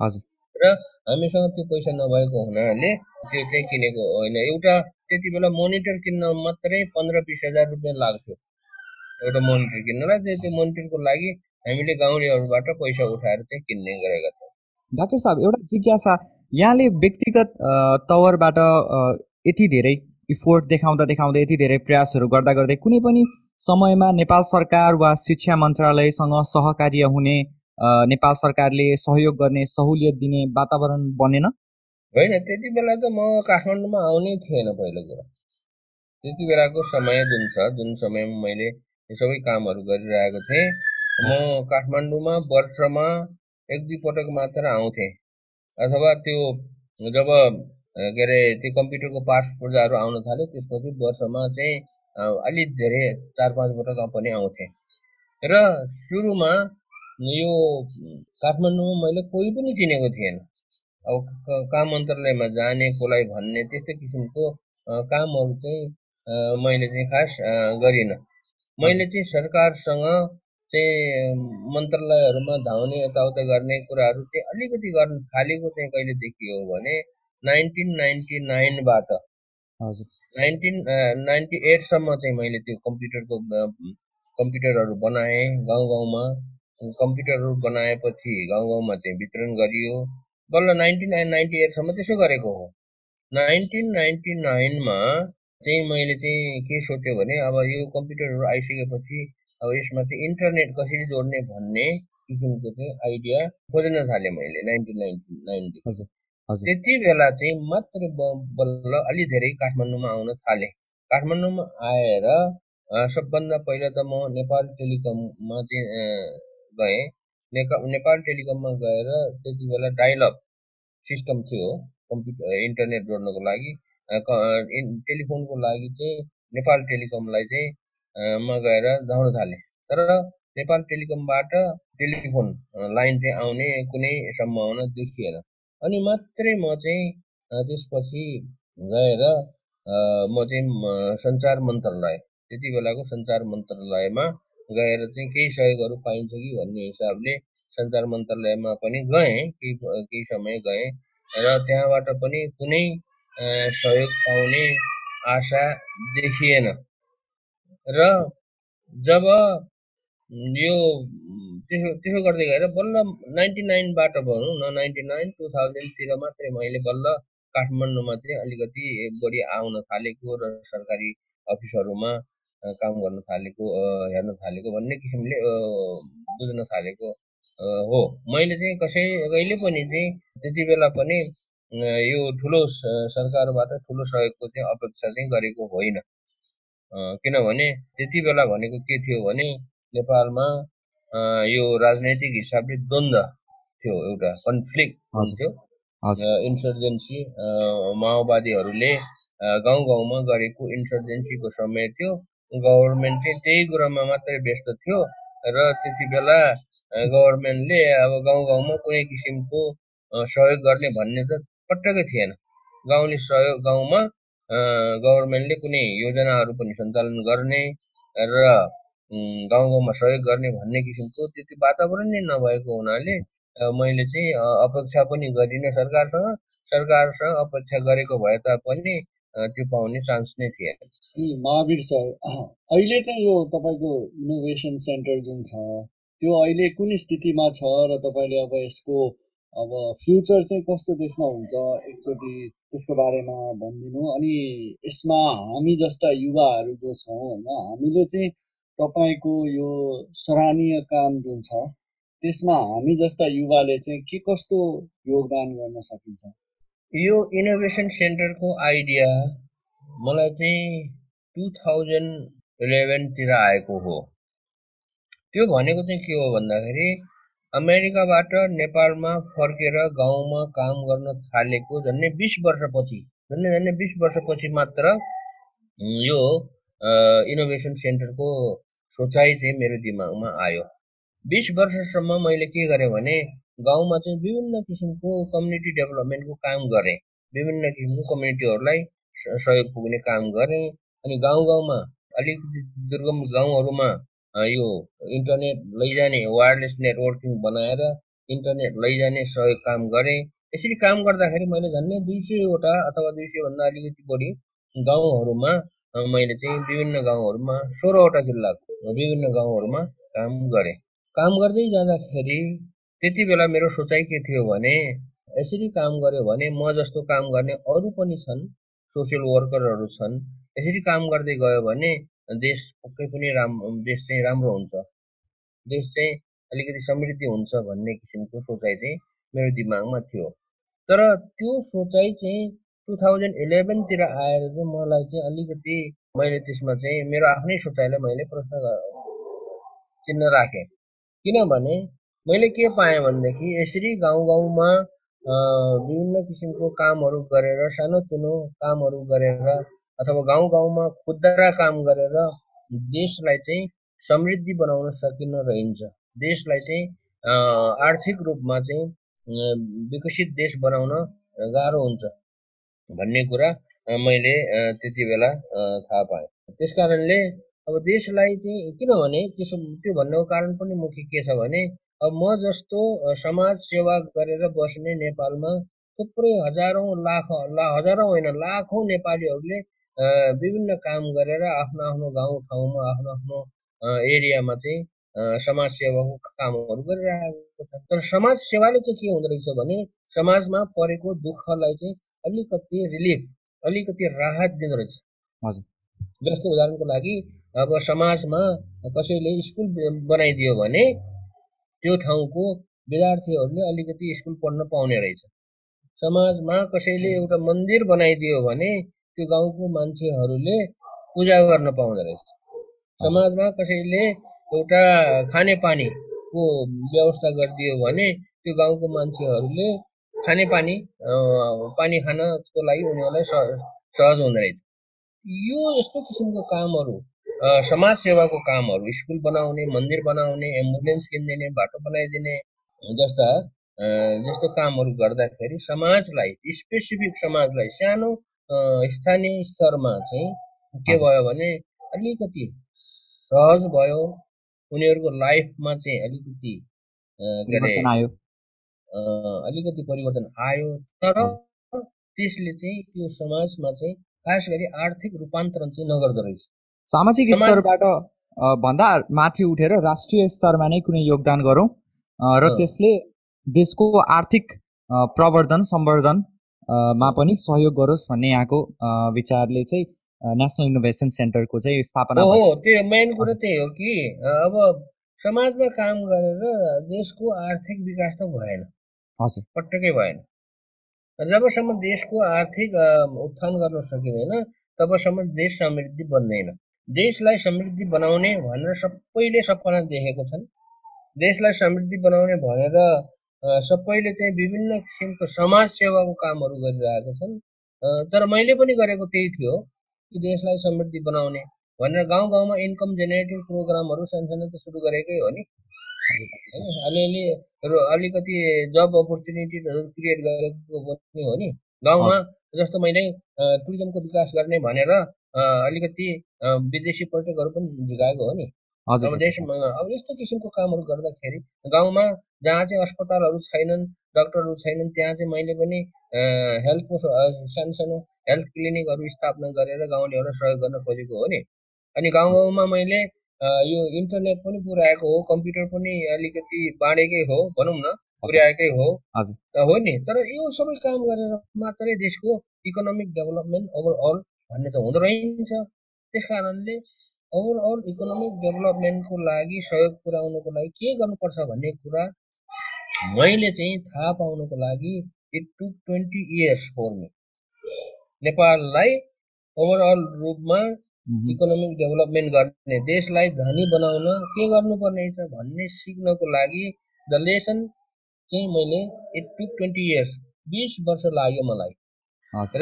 हजुर। र हामीसँग त्यो पैसा नभएको हुनाले त्यो चाहिँ किनेको होइन। एउटा त्यति बेला मोनिटर किन्न मात्रै पन्ध्र बिस हजार रुपियाँ लाग्थ्यो। एउटा मोनिटर किन्नलाई त्यो मोनिटरको लागि हामीले गाउँलेहरूबाट पैसा उठाएर चाहिँ किन्ने गरेका थियौँ। डाक्टर साहब एउटा जिज्ञासा यहाँले व्यक्तिगत तवरबाट यति धेरै इफोर्ट देखाउँदा देखाउँदै यति धेरै प्रयासहरू गर्दा गर्दै कुनै पनि समयमा नेपाल सरकार वा शिक्षा मन्त्रालयसँग सहकार्य हुने नेपाल सरकारले सहयोग गर्ने सहुलियत दिने वातावरण बनेन? होइन त्यति बेला त म काठमाडौँमा आउनै थिएन पहिलो कुरा। त्यति बेलाको समय जुन छ जुन समयमा मैले सबै कामहरू गरिरहेको थिएँ म काठमाडौँमा वर्षमा एक दुई पटक मात्र आउँथेँ अथवा त्यो जब के अरे त्यो कम्प्युटरको पार्ट्स पूर्जाहरू आउन थाल्यो त्यसपछि वर्षमा चाहिँ अलिक धेरै चार पाँच पटक पनि आउँथेँ र सुरुमा यो काठमाडौँमा मैले कोही पनि चिनेको थिएन। अब काम मन्त्रालयमा जाने कसलाई भन्ने त्यस्तो किसिमको कामहरू चाहिँ मैले चाहिँ खास गरिनँ। मैले चाहिँ सरकारसँग चाहिँ मन्त्रालयहरूमा धाउने यताउता गर्ने कुराहरू चाहिँ अलिकति गर्न थालेको चाहिँ कहिलेदेखि हो भने नाइन्टिन नाइन्टी नाइनबाट नाइन्टिन नाइन्टी एटसम्म चाहिँ मैले त्यो कम्प्युटरको कम्प्युटरहरू बनाएँ गाउँ गाउँमा कम्प्युटरहरू बनाएपछि गाउँ गाउँमा चाहिँ वितरण गरियो। बल्ल नाइन्टिन नाइन नाइन्टी एटसम्म त्यसो गरेको हो। नाइन्टिन नाइन्टी नाइनमा चाहिँ मैले चाहिँ के सोचेँ भने अब यो कम्प्युटरहरू आइसकेपछि अब यसमा चाहिँ इन्टरनेट कसरी जोड्ने भन्ने किसिमको चाहिँ आइडिया खोज्न थालेँ मैले नाइन्टिन नाइन्टी नाइनदेखि त्यति बेला चाहिँ मात्र बल्ल अलि धेरै काठमाडौँमा आउन थालेँ। काठमाडौँमा आएर सबभन्दा पहिला त म नेपाल टेलिकममा चाहिँ गएँ। नेपाल टेलिकममा गएर त्यति बेला डाइलअप सिस्टम थियो कम्प्युटर इन्टरनेट जोड्नको लागि। टेलिफोनको लागि चाहिँ नेपाल टेलिकमलाई चाहिँ म गएर जाउन थालेँ। तर नेपाल टेलिकमबाट टेलिफोन लाइन चाहिँ आउने कुनै सम्भावना देखिएन। अनि मात्रै म चाहिँ त्यसपछि गएर म चाहिँ सञ्चार मन्त्रालय त्यति बेलाको सञ्चार मन्त्रालयमा गएर चाहिँ केही सहयोगहरू पाइन्छ कि भन्ने हिसाबले सञ्चार मन्त्रालयमा पनि गएँ केही केही समय गएँ। र त्यहाँबाट पनि कुनै सहयोग पाउने आशा देखिएन। र जब यो त्यसो त्यसो गर्दै गएर बल्ल नाइन्टी नाइनबाट भनौँ न नाइन्टी नाइन टु थाउजन्डतिर मात्रै मैले बल्ल काठमाडौँमा चाहिँ अलिकति बढी आउन थालेको र सरकारी अफिसहरूमा काम गर्न थालेको हेर्न थालेको भन्ने किसिमले बुझ्न थालेको हो। मैले चाहिँ कसै कहिले पनि चाहिँ त्यति बेला पनि यो ठुलो सरकारबाट ठुलो सहयोगको चाहिँ अपेक्षा चाहिँ गरेको होइन। किनभने त्यति बेला भनेको के थियो भने नेपालमा यो राजनैतिक हिसाबले द्वन्द थियो एउटा कन्फ्लिक्ट हुन्थ्यो। इन्सर्जेन्सी माओवादीहरूले गाउँ गाउँमा गरेको इन्सर्जेन्सीको समय थियो। गभर्मेन्ट चाहिँ त्यही कुरामा मात्रै व्यस्त थियो र त्यति बेला गभर्मेन्टले अब गाउँ गाउँमा कुनै किसिमको सहयोग गर्ने भन्ने त पटक्कै थिएन। गाउँले सहयोग गाउँमा गभर्मेन्टले कुनै योजनाहरू पनि सञ्चालन गर्ने र गाउँ गाउँमा सहयोग गर्ने भन्ने किसिमको त्यति वातावरण नै नभएको हुनाले मैले चाहिँ अपेक्षा पनि गरिनँ सरकारसँग। सरकारसँग अपेक्षा गरेको भए तापनि त्यो पाउने चान्स नै थिएन। महावीर सर अहिले चाहिँ यो तपाईँको इनोभेसन सेन्टर जुन छ त्यो अहिले कुन स्थितिमा छ र तपाईँले अब यसको अब फ्युचर चाहिँ कस्तो देख्नुहुन्छ एकचोटि त्यसको बारेमा भनिदिनु। अनि यसमा हामी जस्ता युवाहरू जो छौँ होइन हामीले चाहिँ तपाईँको यो सराहनीय काम जुन छ त्यसमा हामी जस्ता युवाले चाहिँ के कस्तो योगदान गर्न सकिन्छ? यो इनोभेसन सेन्टरको आइडिया मलाई चाहिँ टु थाउजन्ड इलेभेनतिर आएको हो। त्यो भनेको चाहिँ के हो भन्दाखेरि अमेरिकाबाट नेपालमा फर्केर गाउँमा काम गर्न थालेको झन्डै बिस वर्षपछि झन्डै झन्डै बिस वर्षपछि मात्र यो इनोभेसन सेन्टरको सोचाइ चाहिँ मेरो दिमागमा आयो। बिस वर्षसम्म मैले के गरेँ भने गाउँमा चाहिँ विभिन्न किसिमको कम्युनिटी डेभलपमेन्टको काम गरेँ। विभिन्न किसिमको कम्युनिटीहरूलाई सहयोग पुग्ने काम गरेँ। अनि गाउँ गाउँमा अलिकति दुर्गम गाउँहरूमा यो इन्टरनेट लैजाने वायरलेस नेटवर्किङ बनाएर इन्टरनेट लैजाने सहयोग काम गरेँ। यसरी काम गर्दाखेरि मैले झन्डै दुई सयवटा अथवा दुई सयभन्दा अलिकति बढी गाउँहरूमा मैले चाहिँ विभिन्न गाउँहरूमा सोह्रवटा जिल्लाको विभिन्न गाउँहरूमा काम गरेँ। काम गर्दै जाँदाखेरि त्यति बेला मेरो सोचाइ के थियो भने यसरी काम गर्यो भने म जस्तो काम गर्ने अरू पनि छन् सोसियल वर्करहरू छन्। यसरी काम गर्दै गयो भने देश पक्कै पनि राम देश चाहिँ राम्रो हुन्छ। देश चाहिँ अलिकति समृद्धि हुन्छ भन्ने किसिमको सोचाइ चाहिँ मेरो दिमागमा थियो। तर त्यो सोचाइ चाहिँ टु थाउजन्ड इलेभेनतिर आएर चाहिँ मलाई चाहिँ अलिकति मैले त्यसमा चाहिँ मेरो आफ्नै सोचाइलाई मैले प्रश्न चिन्ह राखेँ। किनभने मैले के पाएँ भनेदेखि यसरी गाउँ गाउँमा विभिन्न किसिमको कामहरू गरेर सानोतिनो कामहरू गरेर अथवा गाउँ गाउँमा खुद्रा काम गरेर देशलाई चाहिँ समृद्धि बनाउन सकिन रहन्छ। देशलाई चाहिँ आर्थिक रूपमा चाहिँ विकसित देश बनाउन गाह्रो हुन्छ भन्ने कुरा मैले त्यति बेला थाहा पाएँ। त्यस कारणले अब देशलाई चाहिँ किनभने त्यसो त्यो भन्नुको कारण पनि मुख्य के छ भने अब म जस्तो समाज सेवा गरेर बस्ने नेपालमा थुप्रै हजारौँ लाख ला हजारौँ होइन लाखौँ नेपालीहरूले विभिन्न काम गरेर आफ्नो आफ्नो गाउँ ठाउँमा आफ्नो आफ्नो एरियामा चाहिँ समाज सेवाको कामहरू गरिरहेको छ तर समाज सेवाले चाहिँ के हुँदो रहेछ भने समाजमा परेको दुःखलाई चाहिँ अलिकति रिलिफ अलिकति राहत दिँदो रहेछ हजुर। जस्तो उदाहरणको लागि अब समाजमा कसैले स्कुल बनाइदियो भने त्यो ठाउँको विद्यार्थीहरूले अलिकति स्कुल पढ्न पाउने रहेछ। समाजमा कसैले एउटा मन्दिर बनाइदियो भने त्यो गाउँको मान्छेहरूले पूजा गर्न पाउँदो रहेछ। समाजमा कसैले एउटा खानेपानीको व्यवस्था गरिदियो भने त्यो गाउँको मान्छेहरूले खानेपानी पानी खानको लागि उनीहरूलाई सहज हुँदो रहेछ। यो यस्तो किसिमको कामहरू समाज सेवाको कामहरू स्कुल बनाउने मन्दिर बनाउने एम्बुलेन्स किनिदिने बाटो बनाइदिने जस्ता जस्तो कामहरू गर्दाखेरि समाजलाई स्पेसिफिक समाजलाई सानो स्थानीय स्तरमा चाहिँ के भयो भने अलिकति सहज भयो। उनीहरूको लाइफमा चाहिँ अलिकति के अरे अलिकति परिवर्तन आयो। तर त्यसले चाहिँ त्यो समाजमा चाहिँ खास गरी आर्थिक रूपान्तरण चाहिँ नगर्दो रहेछ। सामाजिक स्तरबाट भन्दा माथि उठेर राष्ट्रिय स्तरमा नै कुनै योगदान गरौँ। र त्यसले देशको आर्थिक प्रवर्धन सम्वर्धनमा पनि सहयोग गरोस् भन्ने यहाँको विचारले चाहिँ नेसनल इनोभेसन सेन्टरको चाहिँ स्थापना हो त्यो मेन कुरो त्यही हो कि अब समाजमा काम गरेर देशको आर्थिक विकास त भएन। हजुर। पटक्कै भएन। जबसम्म देशको आर्थिक उत्थान गर्न सकिँदैन तबसम्म देश समृद्धि बन्दैन। देशलाई समृद्धि बनाउने भनेर सबैले सपना देखेको छन्। देशलाई समृद्धि बनाउने भनेर सबैले चाहिँ विभिन्न किसिमको समाज सेवाको कामहरू गरिरहेका छन्। तर मैले पनि गरेको त्यही थियो कि देशलाई समृद्धि बनाउने भनेर गाउँ गाउँमा इन्कम जेनेरेटिङ प्रोग्रामहरू सानसानो त सुरु गरेकै हो नि। होइन? अलिअलि अलिकति जब अपर्च्युनिटिजहरू क्रिएट गरेको पनि हो नि। गाउँमा जस्तो मैले टुरिज्मको विकास गर्ने भनेर अलिकति विदेशी पर्यटकहरू पनि झुकाएको हो नि। अब देशमा अब यस्तो किसिमको कामहरू गर्दाखेरि गाउँमा जहाँ चाहिँ अस्पतालहरू छैनन् डक्टरहरू छैनन् त्यहाँ चाहिँ मैले पनि हेल्थको सानो सानो हेल्थ क्लिनिकहरू स्थापना गरेर गाउँलेहरूलाई सहयोग गर्न खोजेको हो नि। अनि गाउँ गाउँमा मैले यो इन्टरनेट पनि पुऱ्याएको हो कम्प्युटर पनि अलिकति बाँडेकै हो भनौँ न पुर्याएकै हो। हो नि तर यो सबै काम गरेर मात्रै देशको इकोनोमिक डेभलपमेन्ट ओभरअल भन्ने त हुँदो रहन्छ त्यस कारणले ओभरअल इकोनोमिक डेभलपमेन्टको लागि सहयोग पुर्याउनुको लागि के गर्नुपर्छ भन्ने कुरा मैले चाहिँ थाहा पाउनुको लागि it to twenty years for me नेपाललाई ओभरअल रूपमा इकोनोमिक डेभलपमेन्ट गर्ने देशलाई धनी बनाउन के गर्नुपर्ने छ भन्ने सिक्नको लागि द लेसन चाहिँ मैले इट टु ट्वेन्टी इयर्स बिस वर्ष लाग्यो मलाई।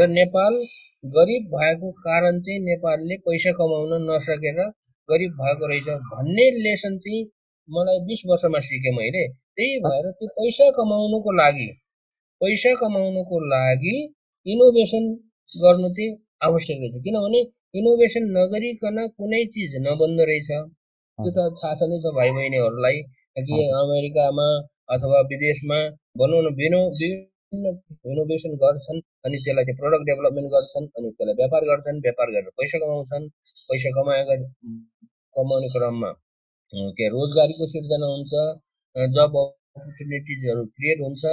र नेपाल गरिब भएको कारण चाहिँ नेपालले पैसा कमाउन नसकेर गरिब भएको रहेछ भन्ने लेसन चाहिँ मलाई बिस वर्षमा सिकेँ मैले। त्यही भएर त्यो पैसा कमाउनुको लागि पैसा कमाउनुको लागि इनोभेसन गर्नु चाहिँ आवश्यक रहेछ। किनभने इनोभेसन नगरिकन कुनै चिज नबन्दो रहेछ। त्यो त थाहा छ नै छ भाइ बहिनीहरूलाई कि अमेरिकामा अथवा विदेशमा भनौँ न विनो इनोभेसन गर्छन् अनि त्यसलाई चाहिँ प्रडक्ट डेभलपमेन्ट गर्छन् अनि त्यसलाई व्यापार गर्छन्। व्यापार गरेर पैसा कमाउँछन्। पैसा कमाएर कमाउने क्रममा के रोजगारीको सिर्जना हुन्छ जब अपर्च्युनिटिजहरू क्रिएट हुन्छ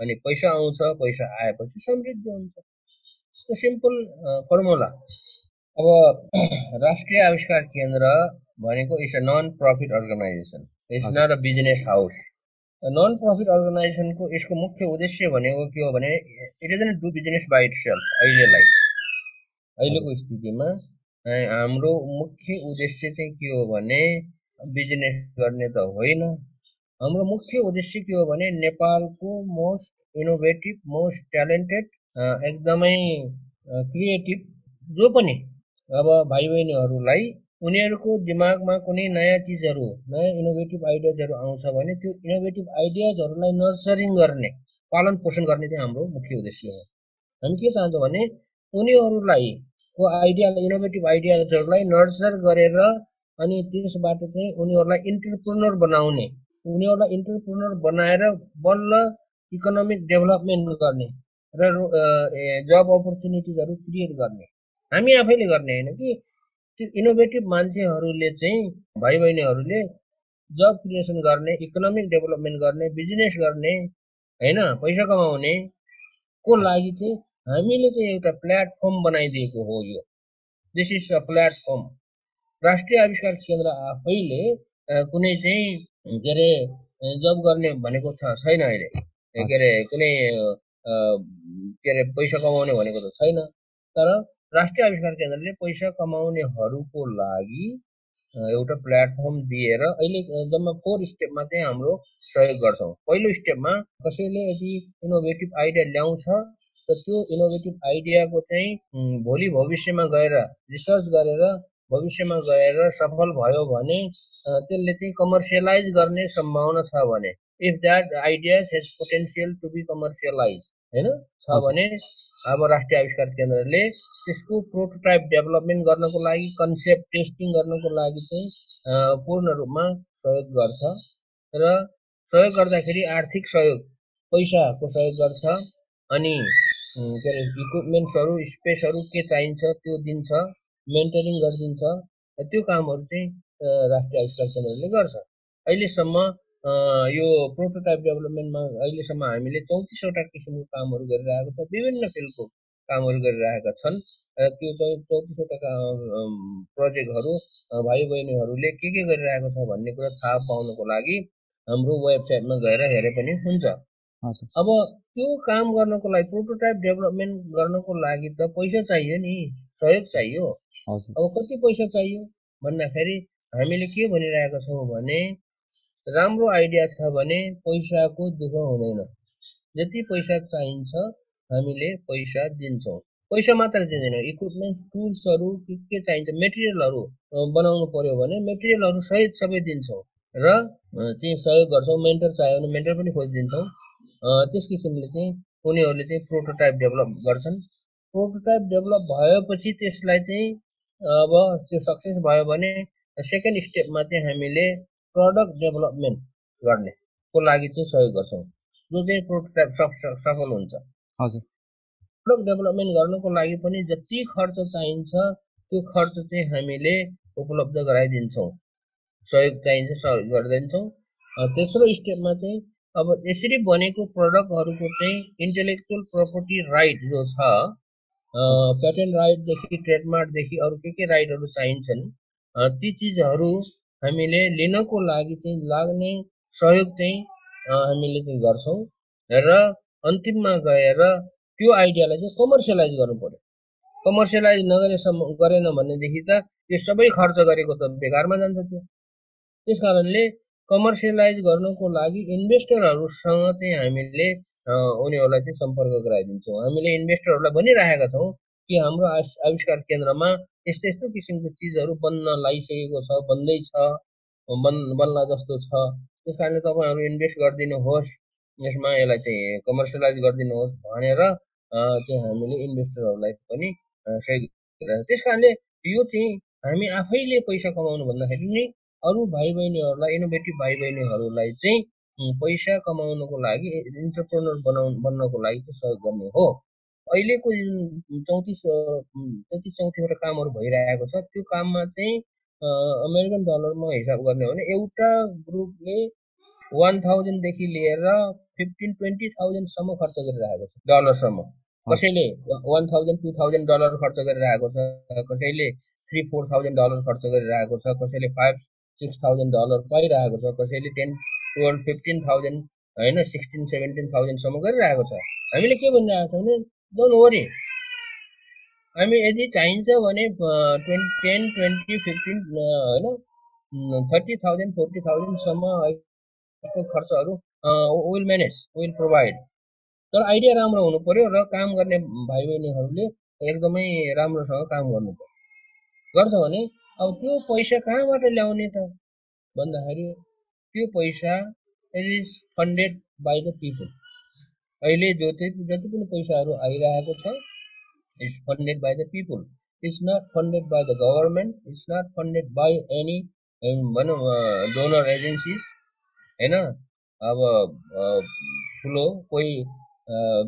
अनि पैसा आउँछ। पैसा आएपछि समृद्धि हुन्छ। सिम्पल फर्मुला अब *clears throat* राष्ट्रिय आविष्कार केन्द्र भनेको it's a non profit organisation it's not a business house non profit अर्गनाइजेसनको यसको मुख्य उद्देश्य भनेको के हो भने it is do business by itself अहिलेलाई अहिलेको स्थितिमा हाम्रो मुख्य उद्देश्य चाहिँ के हो भने बिजनेस गर्ने त होइन। हाम्रो मुख्य उद्देश्य के हो भने नेपालको मोस्ट इनोभेटिभ मोस्ट ट्यालेन्टेड एकदमै क्रिएटिभ जो पनि अब भाइ बहिनीहरूलाई उनीहरूको दिमागमा कुनै नयाँ चिजहरू नयाँ इनोभेटिभ आइडियाजहरू आउँछ भने त्यो इनोभेटिभ आइडियाजहरूलाई नर्सरिङ गर्ने पालन पोषण गर्ने चाहिँ हाम्रो मुख्य उद्देश्य हो। हामी के चाहन्छौँ भने उनीहरूलाई को आइडिया इनोभेटिभ आइडियाजहरूलाई नर्सर गरेर अनि त्यसबाट चाहिँ उनीहरूलाई इन्टरप्रोनर बनाउने उनीहरूलाई इन्टरप्रोनर बनाएर बल्ल इकोनोमिक डेभलपमेन्ट गर्ने र जब अपर्च्युनिटिजहरू क्रिएट गर्ने। हामी आफैले गर्ने होइन कि? त्यो इनोभेटिभ मान्छेहरूले चाहिँ भाइ बहिनीहरूले जब क्रिएसन गर्ने इकोनोमिक डेभलपमेन्ट गर्ने बिजनेस गर्ने होइन पैसा कमाउने को लागि चाहिँ हामीले चाहिँ एउटा प्लेटफर्म बनाइदिएको हो यो। दिस इज अ प्लेटफर्म राष्ट्रिय आविष्कार केन्द्र आफैले कुनै चाहिँ के अरे जब गर्ने भनेको छ छैन अहिले। के अरे कुनै के अरे पैसा कमाउने भनेको त छैन। तर राष्ट्रिय आविष्कार केन्द्रले पैसा कमाउनेहरूको लागि एउटा प्लेटफर्म दिएर अहिले जम्मा फोर स्टेपमा चाहिँ हाम्रो सहयोग गर्छौँ। पहिलो स्टेपमा कसैले यदि इनोभेटिभ आइडिया ल्याउँछ त त्यो इनोभेटिभ आइडियाको चाहिँ भोलि भविष्यमा गएर रिसर्च गरेर भविष्यमा गएर सफल भयो भने त्यसले चाहिँ कमर्सियलाइज गर्ने सम्भावना छ भने if that ideas has potential to be commercialise होइन? छ भने अब राष्ट्रिय आविष्कार केन्द्रले त्यसको प्रोटोटाइप डेभलपमेन्ट गर्नको लागि कन्सेप्ट टेस्टिङ गर्नको लागि चाहिँ पूर्ण रूपमा सहयोग गर्छ र सहयोग गर्दाखेरि आर्थिक सहयोग पैसाको सहयोग गर्छ अनि के अरे इक्विपमेन्ट्सहरू स्पेसहरू के चाहिन्छ त्यो दिन्छ मेन्टेनिङ गरिदिन्छ त्यो कामहरू चाहिँ राष्ट्रिय आविष्कार केन्द्रले गर्छ। अहिलेसम्म यो प्रोटोटाइप डेभलपमेन्टमा अहिलेसम्म हामीले चौतिसवटा किसिमको कामहरू गरिरहेको छ विभिन्न फिल्डको कामहरू गरिरहेका छन्। त्यो चौतिसवटा प्रोजेक्टहरू भाइ बहिनीहरूले के के गरिरहेको छ भन्ने कुरा थाहा पाउनको लागि हाम्रो वेबसाइटमा गएर हेरे पनि हुन्छ। अब त्यो काम गर्नको लागि प्रोटोटाइप डेभलपमेन्ट गर्नको लागि त पैसा चाहियो नि सहयोग चाहियो। अब कति पैसा चाहियो? भन्दाखेरि हामीले के भनिरहेका छौँ भने राम्रो आइडिया छ भने पैसाको दुःख हुँदैन। जति पैसा चाहिन्छ हामीले पैसा दिन्छौँ। पैसा मात्र दिँदैनौँ। इक्विपमेन्ट टुल्सहरू के के चाहिन्छ मेटेरियलहरू बनाउनु पर्यो भने मेटेरियलहरू सहित सबै दिन्छौँ। र चाहिँ सहयोग गर्छौँ। मेन्टर चाहियो भने मेन्टर पनि खोजिदिन्छौँ। त्यस किसिमले चाहिँ उनीहरूले चाहिँ प्रोटोटाइप डेभलप गर्छन्। प्रोटोटाइप डेभलप भएपछि त्यसलाई चाहिँ अब त्यो सक्सेस भयो भने सेकेन्ड स्टेपमा चाहिँ हामीले प्रडक्ट डेभलपमेन्ट गर्नेको लागि चाहिँ सहयोग गर्छौँ? जो चाहिँ प्रोटोटाइप सफल हुन्छ। हजुर। प्रडक्ट डेभलपमेन्ट गर्नको लागि पनि जति खर्च चाहिन्छ त्यो खर्च चाहिँ हामीले उपलब्ध गराइदिन्छौँ। सहयोग चाहिन्छ सहयोग गरिदिन्छौँ। तेस्रो स्टेपमा चाहिँ अब यसरी बनेको प्रडक्टहरूको चाहिँ इन्टेलेक्चुअल प्रपर्टी राइट जो छ प्याटेन्ट राइटदेखि ट्रेडमार्कदेखि अरू के के राइटहरू चाहिन्छन् ती चिजहरू हामीले लिनको लागि चाहिँ लाग्ने सहयोग चाहिँ हामीले चाहिँ गर्छौँ र अन्तिममा गएर त्यो आइडियालाई चाहिँ कमर्सियलाइज गर्नु पर्यो कमर्सियलाइज नगरेसम्म गरेन भनेदेखि त यो सबै खर्च गरेको त बेकारमा जान्छ त्यो। त्यस कारणले कमर्सियलाइज गर्नको लागि इन्भेस्टरहरूसँग चाहिँ हामीले उनीहरूलाई चाहिँ सम्पर्क गराइदिन्छौँ। हामीले इन्भेस्टरहरूलाई भनिरहेका छौँ कि हाम्रो आविष्कार केन्द्रमा यस्तो यस्तो किसिमको चिजहरू बन्न लागिसकेको छ बन्दैछ बन् बन्ला जस्तो छ। त्यस कारणले तपाईँहरू इन्भेस्ट गरिदिनुहोस् यसमा यसलाई चाहिँ कमर्सियलाइज गरिदिनुहोस् भनेर चाहिँ हामीले इन्भेस्टरहरूलाई पनि सहयोग त्यस कारणले यो चाहिँ हामी आफैले पैसा कमाउनु भन्दाखेरि नै अरू भाइ बहिनीहरूलाई इनोभेटिभ भाइ बहिनीहरूलाई चाहिँ पैसा कमाउनको लागि इन्टरप्रेनर बनाउनु बन्नको लागि सहयोग गर्ने हो। अहिलेको जुन चौतिस तेत्तिस चौतिसवटा कामहरू भइरहेको छ त्यो काममा चाहिँ अमेरिकन डलरमा हिसाब गर्ने हो भने एउटा ग्रुपले वान थाउजन्डदेखि लिएर फिफ्टिन ट्वेन्टी थाउजन्डसम्म खर्च गरिरहेको छ डलरसम्म। कसैले one thousand two thousand dollar खर्च गरिरहेको छ कसैले थ्री फोर थाउजन्ड डलर खर्च गरिरहेको छ कसैले फाइभ सिक्स थाउजन्ड डलर पाइरहेको छ कसैले टेन टुवेल्भ फिफ्टिन थाउजन्ड होइन सिक्सटिन सेभेन्टिन थाउजन्डसम्म गरिरहेको छ। हामीले के भनिरहेको छौँ भने डोन्ट वरी हामी यदि चाहिन्छ भने ट्वेन्टी टेन ट्वेन्टी फिफ्टिन होइन थर्टी थाउजन्ड फोर्टी थाउजन्डसम्म यस्तो खर्चहरू विल म्यानेज विल प्रोभाइड तर आइडिया राम्रो हुनु पऱ्यो र काम गर्ने भाइ बहिनीहरूले एकदमै राम्रोसँग काम गर्नु पर्यो गर्छ भने अब त्यो पैसा कहाँबाट ल्याउने त भन्दाखेरि त्यो पैसा it is funded by the people अहिले जो जति पनि पैसाहरू आइरहेको छ is funded by the people it's not funded by the government it's not funded by any भनौँ डोनर एजेन्सिज होइन अब ठुलो कोही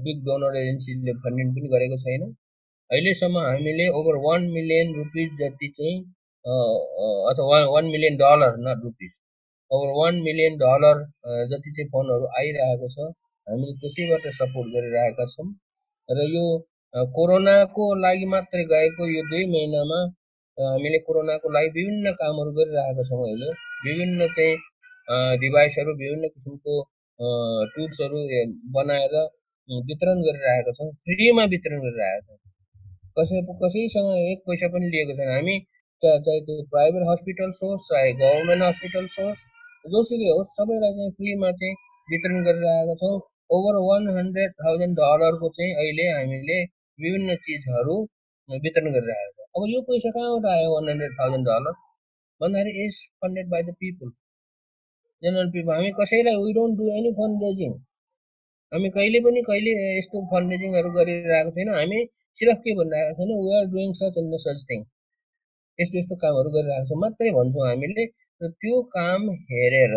बिग डोनर एजेन्सीले फन्डिङ पनि गरेको छैन। अहिलेसम्म हामीले ओभर वान मिलियन रुपिज जति चाहिँ अथवा one million dollar not rupees over one million dollar जति चाहिँ फन्डहरू आइरहेको छ हामीले त्यसैबाट सपोर्ट गरिरहेका छौँ। र यो कोरोनाको लागि मात्रै गएको यो दुई महिनामा हामीले कोरोनाको लागि विभिन्न कामहरू गरिरहेका छौँ अहिले। विभिन्न चाहिँ डिभाइसहरू विभिन्न किसिमको टुल्सहरू बनाएर वितरण गरिरहेका छौँ। फ्रीमा वितरण गरिरहेका छौँ। कसै कसैसँग एक पैसा पनि लिएको छैन। हामी चाहे त्यो प्राइभेट हस्पिटल सोर्स चाहे गभर्मेन्ट हस्पिटल सोर्स जोसुकै होस् सबैलाई चाहिँ फ्रीमा चाहिँ वितरण गरिरहेका छौँ। ओभर वान हन्ड्रेड थाउजन्ड डलरको चाहिँ अहिले हामीले विभिन्न चिजहरू वितरण गरिरहेका छौँ। अब यो पैसा कहाँबाट आयो वान हन्ड्रेड थाउजन्ड डलर भन्दाखेरि is funded by the people general people हामी कसैलाई we don't do any fund raising हामी कहिले पनि कहिले यस्तो फन्ड रेजिङहरू गरिरहेको छैनौँ। हामी सिर्फ के भनिरहेको छैन we are doing such and such thing यस्तो यस्तो कामहरू गरिरहेको छौँ। मात्रै भन्छौँ हामीले र त्यो काम हेरेर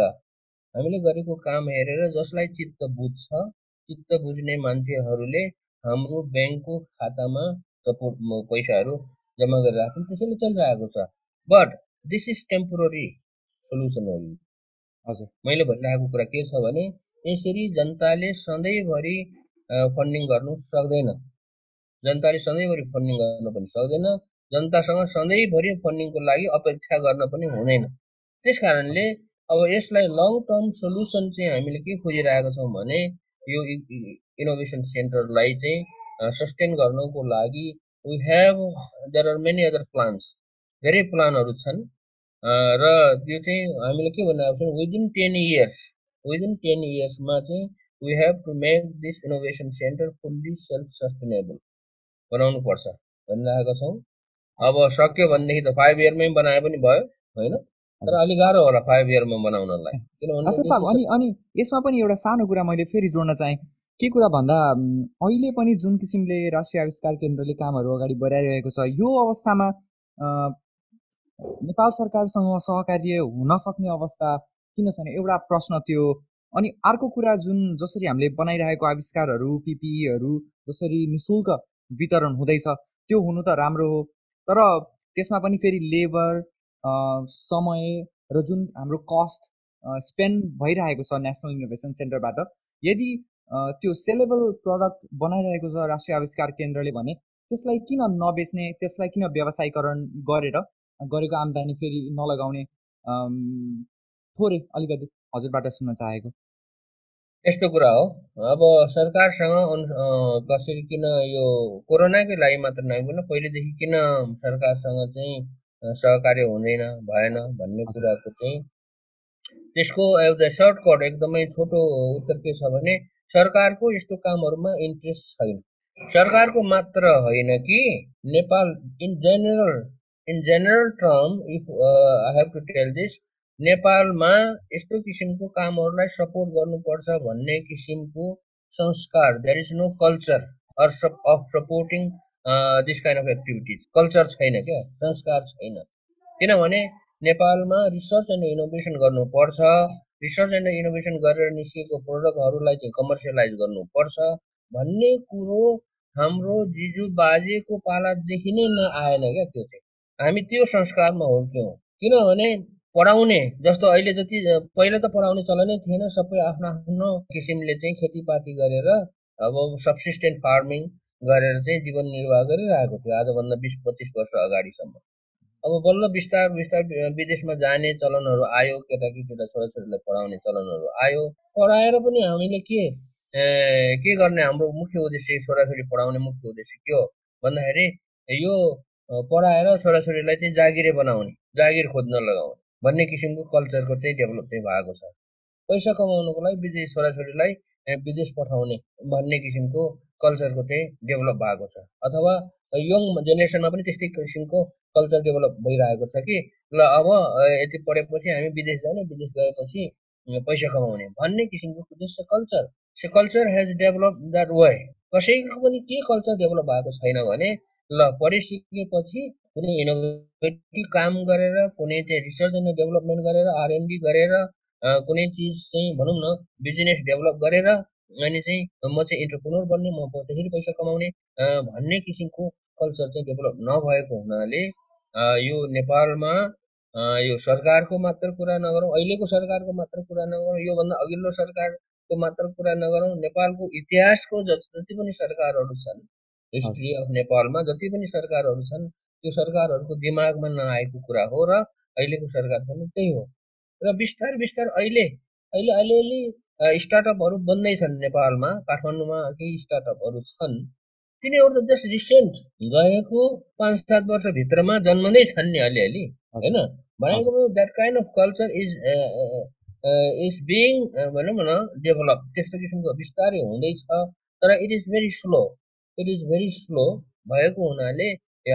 हामीले गरेको काम हेरेर जसलाई चित्त बुझ्छ चित्त बुझ्ने मान्छेहरूले हाम्रो ब्याङ्कको खातामा सपोर्ट पैसाहरू जम्मा गरेर राख्छन्। त्यसैले चलिरहेको छ। But this is temporary solution हो हजुर। मैले भनिरहेको कुरा के छ भने यसरी जनताले सधैँभरि फन्डिङ गर्नु सक्दैन। जनताले सधैँभरि फन्डिङ गर्न पनि सक्दैन। जनतासँग सधैँभरि फन्डिङको लागि अपेक्षा गर्न पनि हुँदैन। त्यस कारणले अब यसलाई लङ टर्म सोल्युसन चाहिँ हामीले के खोजिरहेका छौँ भने यो इनोभेसन सेन्टरलाई चाहिँ सस्टेन गर्नको लागि we have there are many other plans धेरै प्लानहरू छन्। र त्यो चाहिँ हामीले के भनिरहेको छौँ within ten years within ten इयर्समा चाहिँ we have to make this innovation centre fully self sustainable बनाउनु पर्छ भनिरहेका छौँ। अब सक्यो भनेदेखि त फाइभ इयरमै बनाए पनि भयो होइन? तर अलिक गाह्रो होला फाइभ इयरमा बनाउनलाई। किनभने अनि अनि यसमा पनि एउटा सानो कुरा मैले फेरि जोड्न चाहेँ। के कुरा भन्दा अहिले पनि जुन किसिमले राष्ट्रिय आविष्कार केन्द्रले कामहरू अगाडि बढाइरहेको छ यो अवस्थामा नेपाल सरकारसँग सहकार्य हुन सक्ने अवस्था किन छैन एउटा प्रश्न थियो। अनि अर्को कुरा जुन जसरी हामीले बनाइरहेको आविष्कारहरू पिपिईहरू जसरी नि शुल्क वितरण हुँदैछ त्यो हुनु त राम्रो हो। तर त्यसमा पनि फेरि लेबर समय र जुन हाम्रो कस्ट स्पेन्ड भइरहेको छ नेसनल इनोभेसन सेन्टरबाट यदि त्यो सेलेबल प्रडक्ट बनाइरहेको छ राष्ट्रिय आविष्कार केन्द्रले भने त्यसलाई किन नबेच्ने त्यसलाई किन व्यवसायीकरण गरेर गरेको आम्दानी फेरि नलगाउने थोरै अलिकति हजुरबाट सुन्न चाहेको। यस्तो कुरा हो। अब सरकारसँग कसरी किन यो कोरोनाकै लागि मात्र नभइकन पहिलेदेखि किन सरकारसँग चाहिँ सहकार्य हुँदैन भएन भन्ने कुराको चाहिँ त्यसको एउटा सर्टकट एकदमै छोटो उत्तर के छ भने सरकारको यस्तो कामहरूमा इन्ट्रेस्ट छैन। सरकारको मात्र होइन कि Nepal in general in general term if I have to tell this नेपालमा यस्तो किसिमको कामहरूलाई सपोर्ट गर्नुपर्छ भन्ने किसिमको संस्कार there is no culture of supporting this kind of activities culture छैन क्या? संस्कार छैन। किनभने नेपालमा रिसर्च एन्ड इनोभेसन गर्नुपर्छ। रिसर्च एन्ड इनोभेसन गरेर निस्किएको प्रोडक्टहरूलाई चाहिँ कमर्सियलाइज गर्नुपर्छ। भन्ने कुरो हाम्रो जिजु बाजेको पालादेखि नै नआएन क्या त्यो चाहिँ। हामी त्यो संस्कारमा हुर्क्यौँ किनभने पढाउने जस्तो अहिले जति पहिला त पढाउने चलनै थिएन। सबै आफ्नो आफ्नो किसिमले चाहिँ खेतीपाती गरेर अब सब्सिस्टेन्ट फार्मिङ गरेर चाहिँ जीवन निर्वाह गरिरहेको थियो आजभन्दा बिस पच्चिस वर्ष अगाडिसम्म। अब बल्ल बिस्तार बिस्तार विदेशमा जाने चलनहरू आयो केटाकेटी छोराछोरीलाई पढाउने चलनहरू आयो। पढाएर पनि हामीले के के गर्ने? हाम्रो मुख्य उद्देश्य छोराछोरी पढाउने मुख्य उद्देश्य के हो? भन्दाखेरि यो पढाएर छोराछोरीलाई चाहिँ जागिरे बनाउने जागिर खोज्न लगाउने भन्ने किसिमको कल्चरको चाहिँ डेभलप चाहिँ भएको छ। पैसा कमाउनुको लागि विदेश छोराछोरीलाई विदेश पठाउने भन्ने किसिमको कल्चरको चाहिँ डेभलप भएको छ। अथवा यङ जेनेरेसनमा पनि त्यस्तै किसिमको कल्चर डेभलप भइरहेको छ कि ल अब यति पढेपछि हामी विदेश जाने विदेश गएपछि पैसा कमाउने भन्ने किसिमको उद्देश्य culture say culture has develop that way कसैको पनि के कल्चर डेभलप भएको छैन भने ल पढिसकेपछि कुनै इनोभेटिभ काम गरेर कुनै चाहिँ रिसर्च एन्ड डेभलपमेन्ट गरेर आरएनडी गरेर कुनै चिज चाहिँ भनौँ न बिजनेस डेभलप गरेर अनि चाहिँ म चाहिँ इन्टरप्रोनर बन्ने म त्यसरी पैसा कमाउने भन्ने किसिमको कल्चर चाहिँ डेभलप नभएको हुनाले यो नेपालमा यो सरकारको मात्र कुरा नगरौँ अहिलेको सरकारको मात्र कुरा नगरौँ योभन्दा अघिल्लो सरकारको मात्र कुरा नगरौँ नेपालको इतिहासको जति पनि सरकारहरू छन् हिस्ट्री अफ नेपालमा जति पनि सरकारहरू छन् त्यो सरकारहरूको दिमागमा नआएको कुरा हो र अहिलेको सरकार पनि त्यही हो। र बिस्तार बिस्तार अहिले अहिले अलिअलि स्टार्टअपहरू बन्दैछन् नेपालमा काठमाडौँमा केही स्टार्टअपहरू छन्। तिनीहरू त जस्ट रिसेन्ट गएको पाँच सात वर्षभित्रमा जन्मँदै छन् नि अलिअलि होइन? भनेको that kind of culture is is being भनौँ न डेभलप त्यस्तो किसिमको बिस्तारै हुँदैछ तर it is very slow it is very slow भएको हुनाले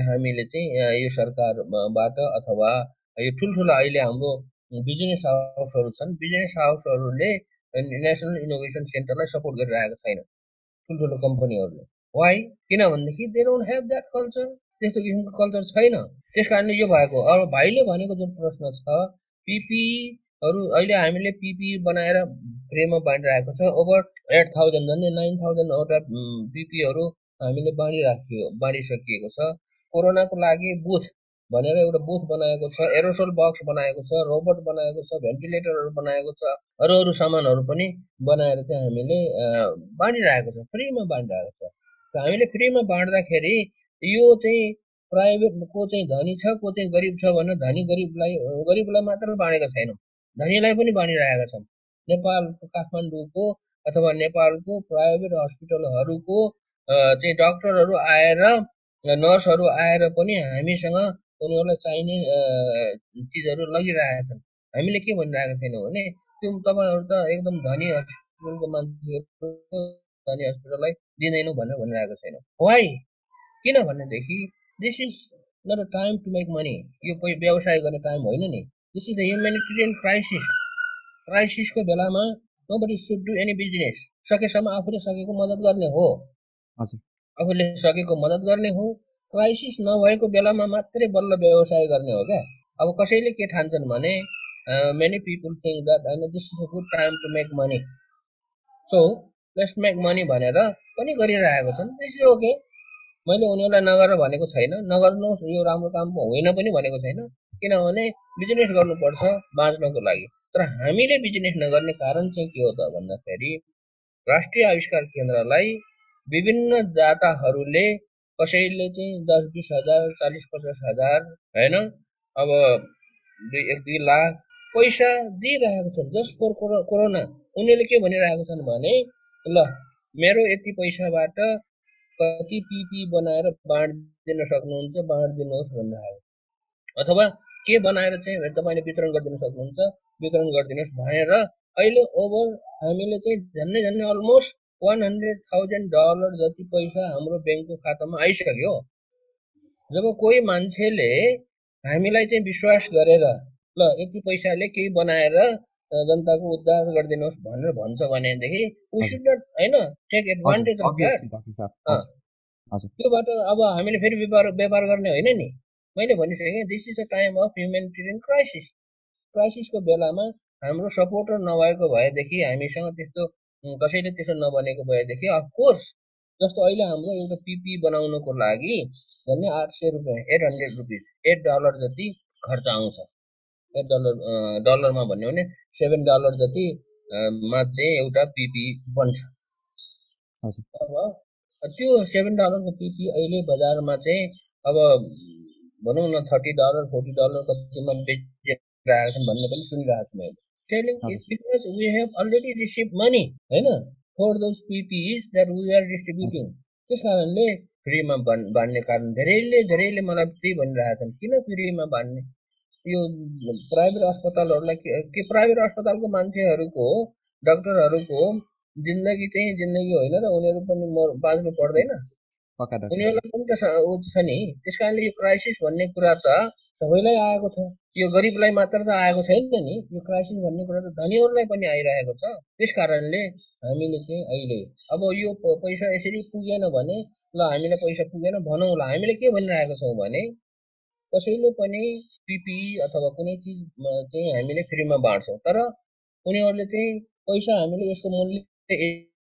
हामीले चाहिँ यो सरकारबाट अथवा यो ठुल्ठुलो अहिले हाम्रो बिजनेस हाउसहरू छन्। बिजनेस हाउसहरूले नेसनल इनोभेसन सेन्टरलाई सपोर्ट गरिरहेको छैन। ठुल्ठुलो कम्पनीहरूले। वाइ किनभनेदेखि they don't have that culture त्यस्तो किसिमको कल्चर छैन। त्यस कारणले यो भएको। अब भाइले भनेको जुन प्रश्न छ पिपीहरू अहिले हामीले पिपी बनाएर फ्रीमा बाँडिरहेको छ। ओभर एट थाउजन्ड झन्डै नाइन थाउजन्डवटा पिपीहरू हामीले बाँडिराखियो बाँडिसकिएको छ। कोरोनाको लागि बुथ भनेर एउटा बुथ बनाएको छ एरोसोल बक्स बनाएको छ रोबोट बनाएको छ भेन्टिलेटरहरू बनाएको छ अरू अरू सामानहरू पनि बनाएर चाहिँ हामीले बाँडिरहेको छ फ्रीमा बाँडिरहेको छ। हामीले फ्रीमा बाँड्दाखेरि यो चाहिँ प्राइभेट को चाहिँ धनी छ को चाहिँ गरिब छ भनेर धनी गरिबलाई गरिबलाई मात्र बाँडेको छैनौँ। धनीलाई पनि बाँडिरहेका छौँ। नेपालको काठमाडौँको अथवा नेपालको प्राइभेट हस्पिटलहरूको चाहिँ डक्टरहरू आएर नर्सहरू आएर पनि हामीसँग उनीहरूलाई चाहिने चिजहरू लगिरहेका छन् हामीले के भनिरहेका छैनौँ भने त्यो तपाईँहरू त एकदम धनी हस्पिटलको मान्छेहरू धनी हस्पिटललाई दिँदैनौँ भनेर भनिरहेको छैनौँ वाइ किन भनेदेखि this is not a time to make money यो कोही व्यवसाय गर्ने टाइम होइन नि this is the humanitarian crisis क्राइसिसको बेलामा nobody should do any business सकेसम्म आफूले सकेको मद्दत गर्ने हो आफूले सकेको मद्दत गर्ने हो क्राइसिस नभएको बेलामा मात्रै बल्ल व्यवसाय गर्ने हो क्या। अब कसैले के ठान्छन् भने मेनी पिपुल थिङ्क द्याट होइन this is a good time to make money so let's make money भनेर पनि गरिरहेको छन्। दिस इज ओके मैले उनीहरूलाई नगर भनेको छैन। नगर्नुहोस् यो राम्रो काम होइन पनि भनेको छैन। किनभने बिजनेस गर्नुपर्छ बाँच्नको लागि। तर हामीले बिजनेस नगर्ने कारण चाहिँ के हो त भन्दाखेरि राष्ट्रिय आविष्कार केन्द्रलाई विभिन्न दाताहरूले कसैले चाहिँ दस बिस हजार चालिस पचास हजार होइन अब दुई एक दुई लाख पैसा दिइरहेको छन्। Just for corona. उनीहरूले के भनिरहेको छन् भने ल मेरो यति पैसाबाट कति पिपी बनाएर बाँडिदिन सक्नुहुन्छ बाँडिदिनुहोस् भनिरहेको अथवा के बनाएर चाहिँ तपाईँले वितरण गरिदिन सक्नुहुन्छ वितरण गरिदिनुहोस् भनेर अहिले ओभर हामीले चाहिँ झन्डै झन्डै almost one hundred thousand dollar जति पैसा हाम्रो ब्याङ्कको खातामा आइसक्यो जब कोही मान्छेले हामीलाई चाहिँ विश्वास गरेर ल यति पैसाले केही बनाएर जनताको उद्धार गरिदिनुहोस् भनेर भन्छ भनेदेखि होइन टेक एडभान्टेज अफ त्योबाट अब हामीले फेरि व्यापार व्यापार गर्ने होइन नि। मैले भनिसकेँ this is a time of humanitarian crisis क्राइसिसको बेलामा हाम्रो सपोर्टर नभएको भएदेखि हामीसँग त्यस्तो कसैले त्यसो नबनेको भएदेखि अफकोर्स जस्तो अहिले हाम्रो एउटा पिपी बनाउनको लागि झन्डै आठ सय रुपियाँ eight hundred rupees eight dollar जति खर्च आउँछ। एट डलर डलरमा भन्यो भने सेभेन डलर जति मा चाहिँ एउटा पिपी बन्छ। अब त्यो सेभेन डलरको पिपी अहिले बजारमा चाहिँ अब भनौँ न थर्टी डलर फोर्टी डलर कतिमा बेचिरहेका छन् भन्ने पनि सुनिरहेको छु मैले। Telling is because we have already received money होइन for those PPEs that we are distributing. त्यस कारणले फ्रीमा बाँड्ने कारण धेरैले धेरैले मलाई त्यही भनिरहेका छन्। किन फ्रीमा बाँड्ने? यो प्राइभेट अस्पतालहरूलाई के प्राइभेट अस्पतालको मान्छेहरूको डक्टरहरूको जिन्दगी चाहिँ जिन्दगी होइन र उनीहरू पनि म बाँच्नु पर्दैन। उनीहरूलाई पनि त छ नि। त्यस कारणले यो क्राइसिस भन्ने कुरा त सबैलाई आएको छ। यो गरिबलाई मात्र त आएको छैन नि। यो क्राइसिस भन्ने कुरा त धनीहरूलाई पनि आइरहेको छ। त्यस कारणले हामीले चाहिँ अहिले अब यो पैसा यसरी पुगेन भने ल हामीलाई पैसा पुगेन भनौँला हामीले के भनिरहेको छौँ भने कसैले पनि पिपिई अथवा कुनै चिज चाहिँ हामीले फ्रीमा बाँड्छौँ। तर उनीहरूले चाहिँ पैसा हामीले यसको मूल्य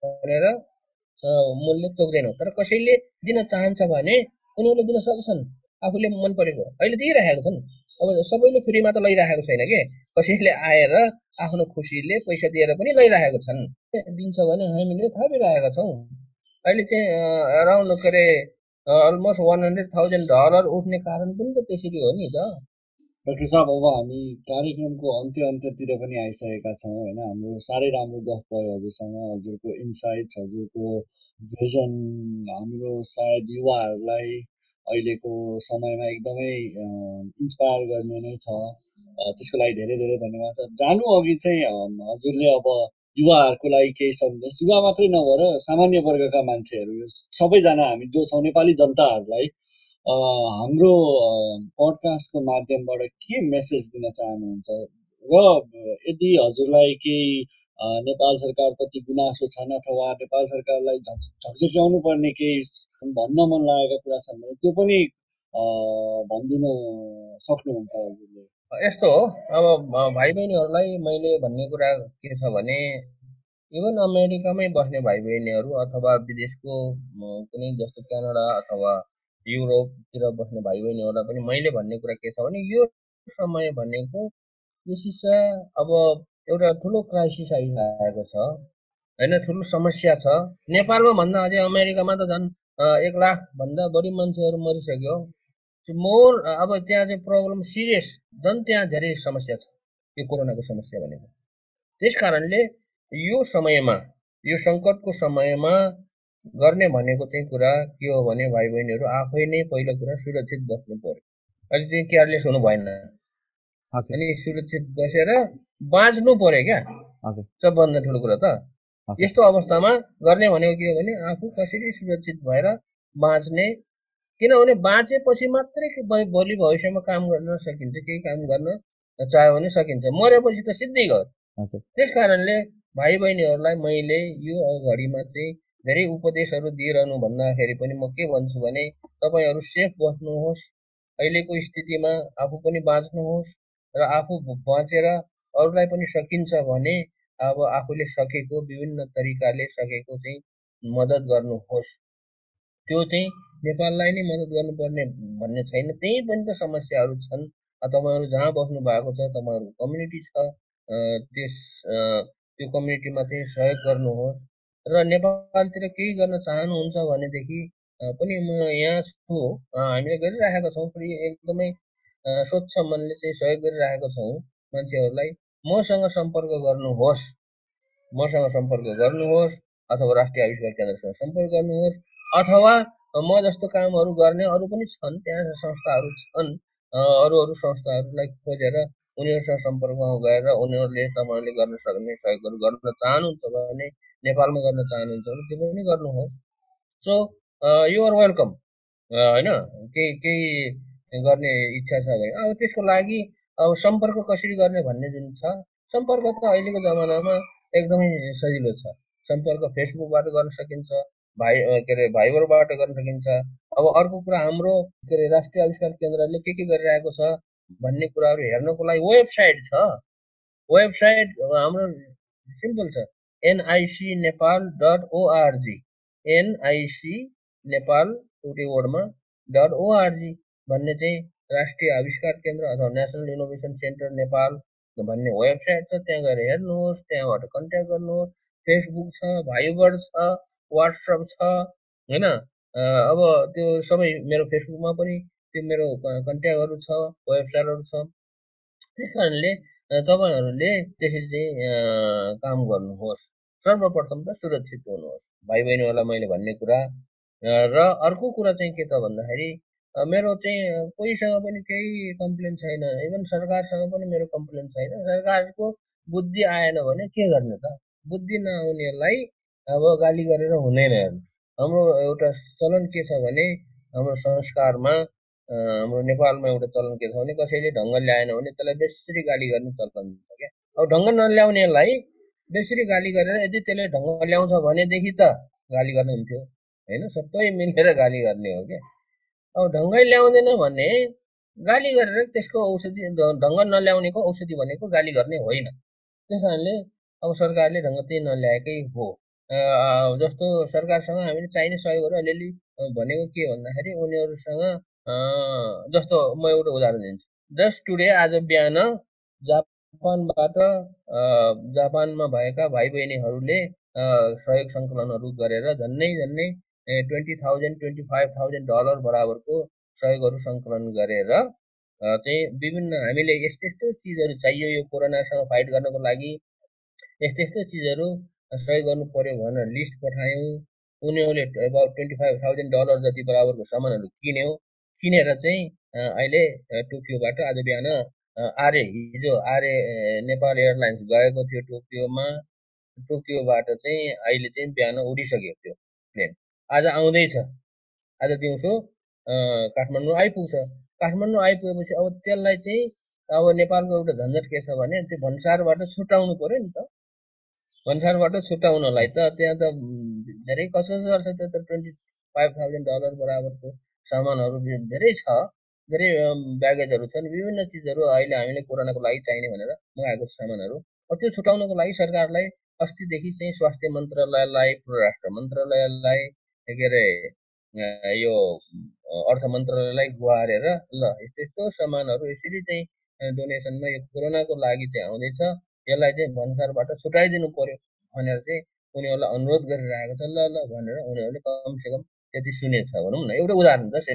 भनेर मूल्य तोक्दैनौँ। तर कसैले दिन चाहन्छ भने उनीहरूले दिन सक्छन्। आफूले मन परेको अहिले दिइरहेको छन्। अब सबैले फ्रीमा त लैरहेको छैन कि? कसैले आएर आफ्नो खुसीले पैसा दिएर पनि लैरहेको छन्। दिन्छ भने हामीले थापिरहेका छौँ। अहिले चाहिँ अराउन्ड के अरे almost one hundred thousand dollar उठ्ने कारण पनि त त्यसरी हो नि त। डाक्टर साहब अब हामी कार्यक्रमको अन्त्य अन्त्यतिर पनि आइसकेका छौँ होइन? हाम्रो साह्रै राम्रो गफ भयो हजुरसँग। हजुरको इन्साइट्स हजुरको भिजन हाम्रो सायद युवाहरूलाई अहिलेको समयमा एकदमै इन्सपायर गर्ने नै छ। त्यसको लागि धेरै धेरै धन्यवाद छ। जानु अघि चाहिँ हजुरले अब युवाहरूको लागि केही सन्देश युवा मात्रै नभएर सामान्य वर्गका मान्छेहरू यो सबैजना हामी जो छौँ नेपाली जनताहरूलाई हाम्रो पडकास्टको माध्यमबाट के मेसेज दिन चाहनुहुन्छ? र यदि हजुरलाई केही नेपाल सरकारप्रति गुनासो छन् अथवा नेपाल सरकारलाई झकझक्याउनु पर्ने केही भन्न मन लागेका कुरा छन् भने त्यो पनि भनिदिनु सक्नुहुन्छ हजुरले। यस्तो हो। अब भाइ बहिनीहरूलाई मैले भन्ने कुरा के छ भने इभन अमेरिकामै बस्ने भाइ बहिनीहरू अथवा विदेशको कुनै जस्तो क्यानाडा अथवा युरोपतिर बस्ने भाइ बहिनीहरूलाई पनि मैले भन्ने कुरा के छ भने यो समय भनेको विशेष अब एउटा ठुलो क्राइसिस आइरहेको छ। होइन ठुलो समस्या छ। नेपालमा भन्दा अझै अमेरिकामा त झन् एक लाखभन्दा बढी मान्छेहरू मरिसक्यो। मोर अब त्यहाँ चाहिँ प्रब्लम सिरियस झन् त्यहाँ धेरै समस्या छ। यो कोरोनाको समस्या भनेको। त्यस कारणले यो समयमा यो सङ्कटको समयमा गर्ने भनेको चाहिँ कुरा के हो भने भाइ बहिनीहरू आफै नै पहिलो कुरा सुरक्षित बस्नु पर्यो। अहिले चाहिँ केयरलेस हुनु भएन। अनि सुरक्षित बसेर बाँच्नु पर्यो क्या? सबभन्दा ठुलो कुरा त? यस्तो अवस्थामा गर्ने भनेको के हो भने आफू कसरी सुरक्षित भएर बाँच्ने किनभने बाँचेपछि मात्रै भोलि भविष्यमा काम गर्न सकिन्छ केही काम गर्न चाह्यो भने सकिन्छ। मरेपछि त सिधै घर त्यस कारणले भाइ बहिनीहरूलाई मैले यो घडीमा चाहिँ धेरै उपदेशहरू दिइरहनु भन्दाखेरि पनि म के भन्छु भने तपाईँहरू सेफ बस्नुहोस्। अहिलेको स्थितिमा आफू पनि बाँच्नुहोस् र आफू बाँचेर अरूलाई पनि सकिन्छ भने अब आफूले सकेको विभिन्न तरिकाले सकेको चाहिँ मद्दत गर्नुहोस्। त्यो चाहिँ नेपाललाई नै मद्दत गर्नुपर्ने भन्ने छैन। त्यही पनि त समस्याहरू छन्। तपाईँहरू जहाँ बस्नु भएको छ तपाईँहरूको कम्युनिटी छ त्यस त्यो कम्युनिटीमा चाहिँ सहयोग गर्नुहोस्। र नेपालतिर केही गर्न चाहनुहुन्छ भनेदेखि पनि म यहाँ छु। हामीले गरिराखेका छौँ। फेरि एकदमै स्वच्छ मनले चाहिँ सहयोग गरिरहेका छौँ। मान्छेहरूलाई मसँग सम्पर्क गर्नुहोस्। मसँग सम्पर्क गर्नुहोस् अथवा राष्ट्रिय आविष्कार केन्द्रसँग सम्पर्क गर्नुहोस् अथवा म जस्तो कामहरू गर्ने अरू पनि छन् त्यहाँ संस्थाहरू छन् अरू अरू संस्थाहरूलाई खोजेर उनीहरूसँग सम्पर्कमा गएर उनीहरूले तपाईँहरूले गर्न सक्ने सहयोगहरू गर्न चाहनुहुन्छ भने नेपालमा गर्न चाहनुहुन्छ भने त्यो पनि गर्नुहोस्। सो युआर वेलकम होइन? केही केही गर्ने इच्छा छ भने अब त्यसको लागि अब सम्पर्क कसरी गर्ने भन्ने जुन छ सम्पर्क त अहिलेको जमानामा एकदमै सजिलो छ। सम्पर्क फेसबुकबाट गर्न सकिन्छ भाइ के अरे भाइबरबाट गर्न सकिन्छ। अब अर्को कुरा हाम्रो के अरे राष्ट्रिय आविष्कार केन्द्रले के के गरिरहेको छ भन्ने कुराहरू हेर्नको लागि वेबसाइट छ। वेबसाइट हाम्रो सिम्पल छ NIC Nepal dot ORG NIC Nepal एउटै वर्डमा डट ओआरजी भन्ने चाहिँ राष्ट्रिय आविष्कार केन्द्र अथवा नेसनल इनोभेसन सेन्टर नेपाल भन्ने वेबसाइट छ त्यहाँ गएर हेर्नुहोस् त्यहाँबाट कन्ट्याक्ट गर्नुहोस् फेसबुक छ भाइबर छ वाट्सएप छ होइन अब त्यो सबै मेरो फेसबुकमा पनि त्यो मेरो कन्ट्याक्टहरू छ वेबसाइटहरू छ त्यस कारणले तपाईँहरूले त्यसरी चाहिँ काम गर्नुहोस् सर्वप्रथम त सुरक्षित हुनुहोस् भाइ बहिनीहरूलाई मैले भन्ने कुरा र अर्को कुरा चाहिँ के छ भन्दाखेरि मेरो चाहिँ कोहीसँग पनि केही कम्प्लेन छैन इभन सरकारसँग पनि मेरो कम्प्लेन छैन सरकारको बुद्धि आएन भने के गर्ने त बुद्धि नआउनेलाई अब गाली गरेर हुँदैन हाम्रो एउटा चलन के छ भने हाम्रो संस्कारमा हाम्रो नेपालमा एउटा चलन के छ भने कसैले ढङ्ग ल्याएन भने त्यसलाई बेसरी गाली गर्ने चलन छ क्या अब ढङ्ग नल्याउनेलाई बेसरी गाली गरेर यदि त्यसले ढङ्ग ल्याउँछ भनेदेखि त गाली गर्नु हुन्थ्यो होइन सबै मिलेर गाली गर्ने हो क्या अब ढङ्गै ल्याउँदैन भने गाली गरेर त्यसको औषधि ढङ्ग नल्याउनेको औषधि भनेको गाली गर्ने होइन। त्यस कारणले अब सरकारले ढङ्ग त्यही नल्याएकै हो। जस्तो सरकारसँग हामीले चाहिने सहयोगहरू अलिअलि भनेको के भन्दाखेरि उनीहरूसँग जस्तो म एउटा उदाहरण दिन्छु। जस्ट टुडे आज बिहान जापानबाट जापानमा भएका भाइ बहिनीहरूले सहयोग सङ्कलनहरू गरेर झन्नै झन्नै twenty thousand twenty five thousand dollar बराबरको सहयोगहरू सङ्कलन गरेर चाहिँ विभिन्न हामीले यस्तो यस्तो चिजहरू चाहियो यो कोरोनासँग फाइट गर्नको लागि। यस्तो यस्तो चिजहरू सहयोग गर्नु पर्यो भनेर लिस्ट पठायौँ। उनीहरूले about twenty five thousand dollar जति बराबरको सामानहरू किन्यो। किनेर चाहिँ अहिले टोकियोबाट आज बिहान आर्य हिजो आर्य नेपाल एयरलाइन्स गएको थियो टोकियोमा। टोकियोबाट चाहिँ अहिले चाहिँ बिहान उडिसक्यो त्यो प्लेन आज आउँदैछ। आज दिउँसो काठमाडौँ आइपुग्छ। काठमाडौँ आइपुगेपछि अब त्यसलाई चाहिँ अब नेपालको एउटा झन्झट के छ भने त्यो भन्सारबाट छुट्याउनु पऱ्यो नि त। भन्सारबाट छुट्याउनलाई त त्यहाँ त धेरै कसो गर्छ त्यो त ट्वेन्टी फाइभ थाउजन्ड डलर बराबरको सामानहरू धेरै छ। धेरै ब्यागेजहरू छन्। विभिन्न चिजहरू अहिले हामीले कोरोनाको लागि चाहिने भनेर मगाएको सामानहरू। त्यो छुट्याउनको लागि सरकारलाई अस्तिदेखि चाहिँ स्वास्थ्य मन्त्रालयलाई परराष्ट्र मन्त्रालयलाई के अरे यो अर्थ मन्त्रालयलाई गुहारेर ल यस्तो यस्तो सामानहरू यसरी चाहिँ डोनेसनमा यो कोरोनाको लागि चाहिँ आउँदैछ। यसलाई चाहिँ भन्सारबाट छुट्याइदिनु पर्यो भनेर चाहिँ उनीहरूलाई अनुरोध गरिरहेको छ। ल ल भनेर उनीहरूले कमसेकम त्यति सुनेछ भनौँ न। एउटा उदाहरण जस्ट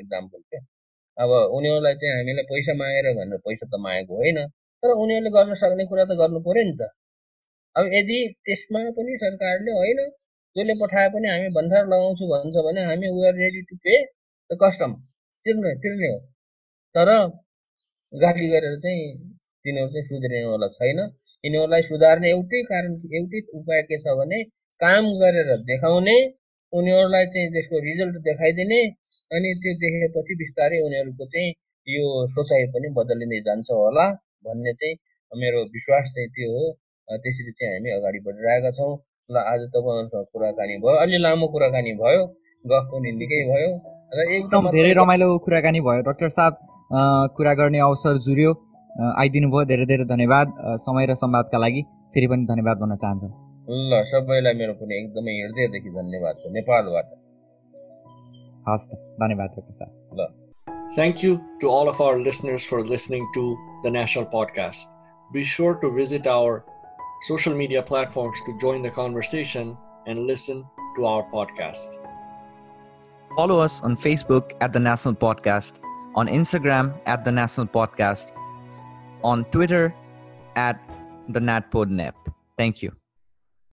एक्जाम्पल क्या अब उनीहरूलाई चाहिँ हामीलाई पैसा मागेर भनेर पैसा त मागेको होइन तर उनीहरूले गर्न सक्ने कुरा त गर्नु पऱ्यो नि त। अब यदि त्यसमा पनि सरकारले होइन जसले पठाए पनि हामी भन्सार लगाउँछु भन्छ भने हामी we ready to pay the custom तिर्ने तिर्ने हो। तर गाली गरेर चाहिँ तिनीहरू चाहिँ सुध्रिनेवाला छैन। यिनीहरूलाई सुधार्ने एउटै कारण एउटै उपाय के छ भने काम गरेर देखाउने उनीहरूलाई चाहिँ त्यसको रिजल्ट देखाइदिने अनि त्यो देखेपछि बिस्तारै उनीहरूको चाहिँ यो सोचाइ पनि बदलिँदै जान्छ होला भन्ने चाहिँ मेरो विश्वास चाहिँ त्यो हो। त्यसरी चाहिँ हामी अगाडि बढिरहेका छौँ। ल आज तपाईँहरूसँग कुराकानी भयो। अलि लामो कुराकानी भयो। गफ पनि निकै भयो। एकदम धेरै रमाइलो कुराकानी भयो। डक्टर साहब कुरा गर्ने अवसर जुर्यो आइदिनु भयो। धेरै धेरै धन्यवाद। समय र संवादका लागि फेरि पनि धन्यवाद भन्न चाहन्छु। ल सबैलाई मेरो पनि एकदमै हृदयदेखि धन्यवाद छ। नेपालबाट। हस् त। धन्यवाद डक्टर साहब। ल। Thank you to all of our listeners for listening to the National Podcast. Be sure to visit our social media platforms to join the conversation and listen to our podcast. Follow us on Facebook at The National Podcast, on Instagram at The National Podcast, on Twitter at The NatPodNep. Thank you.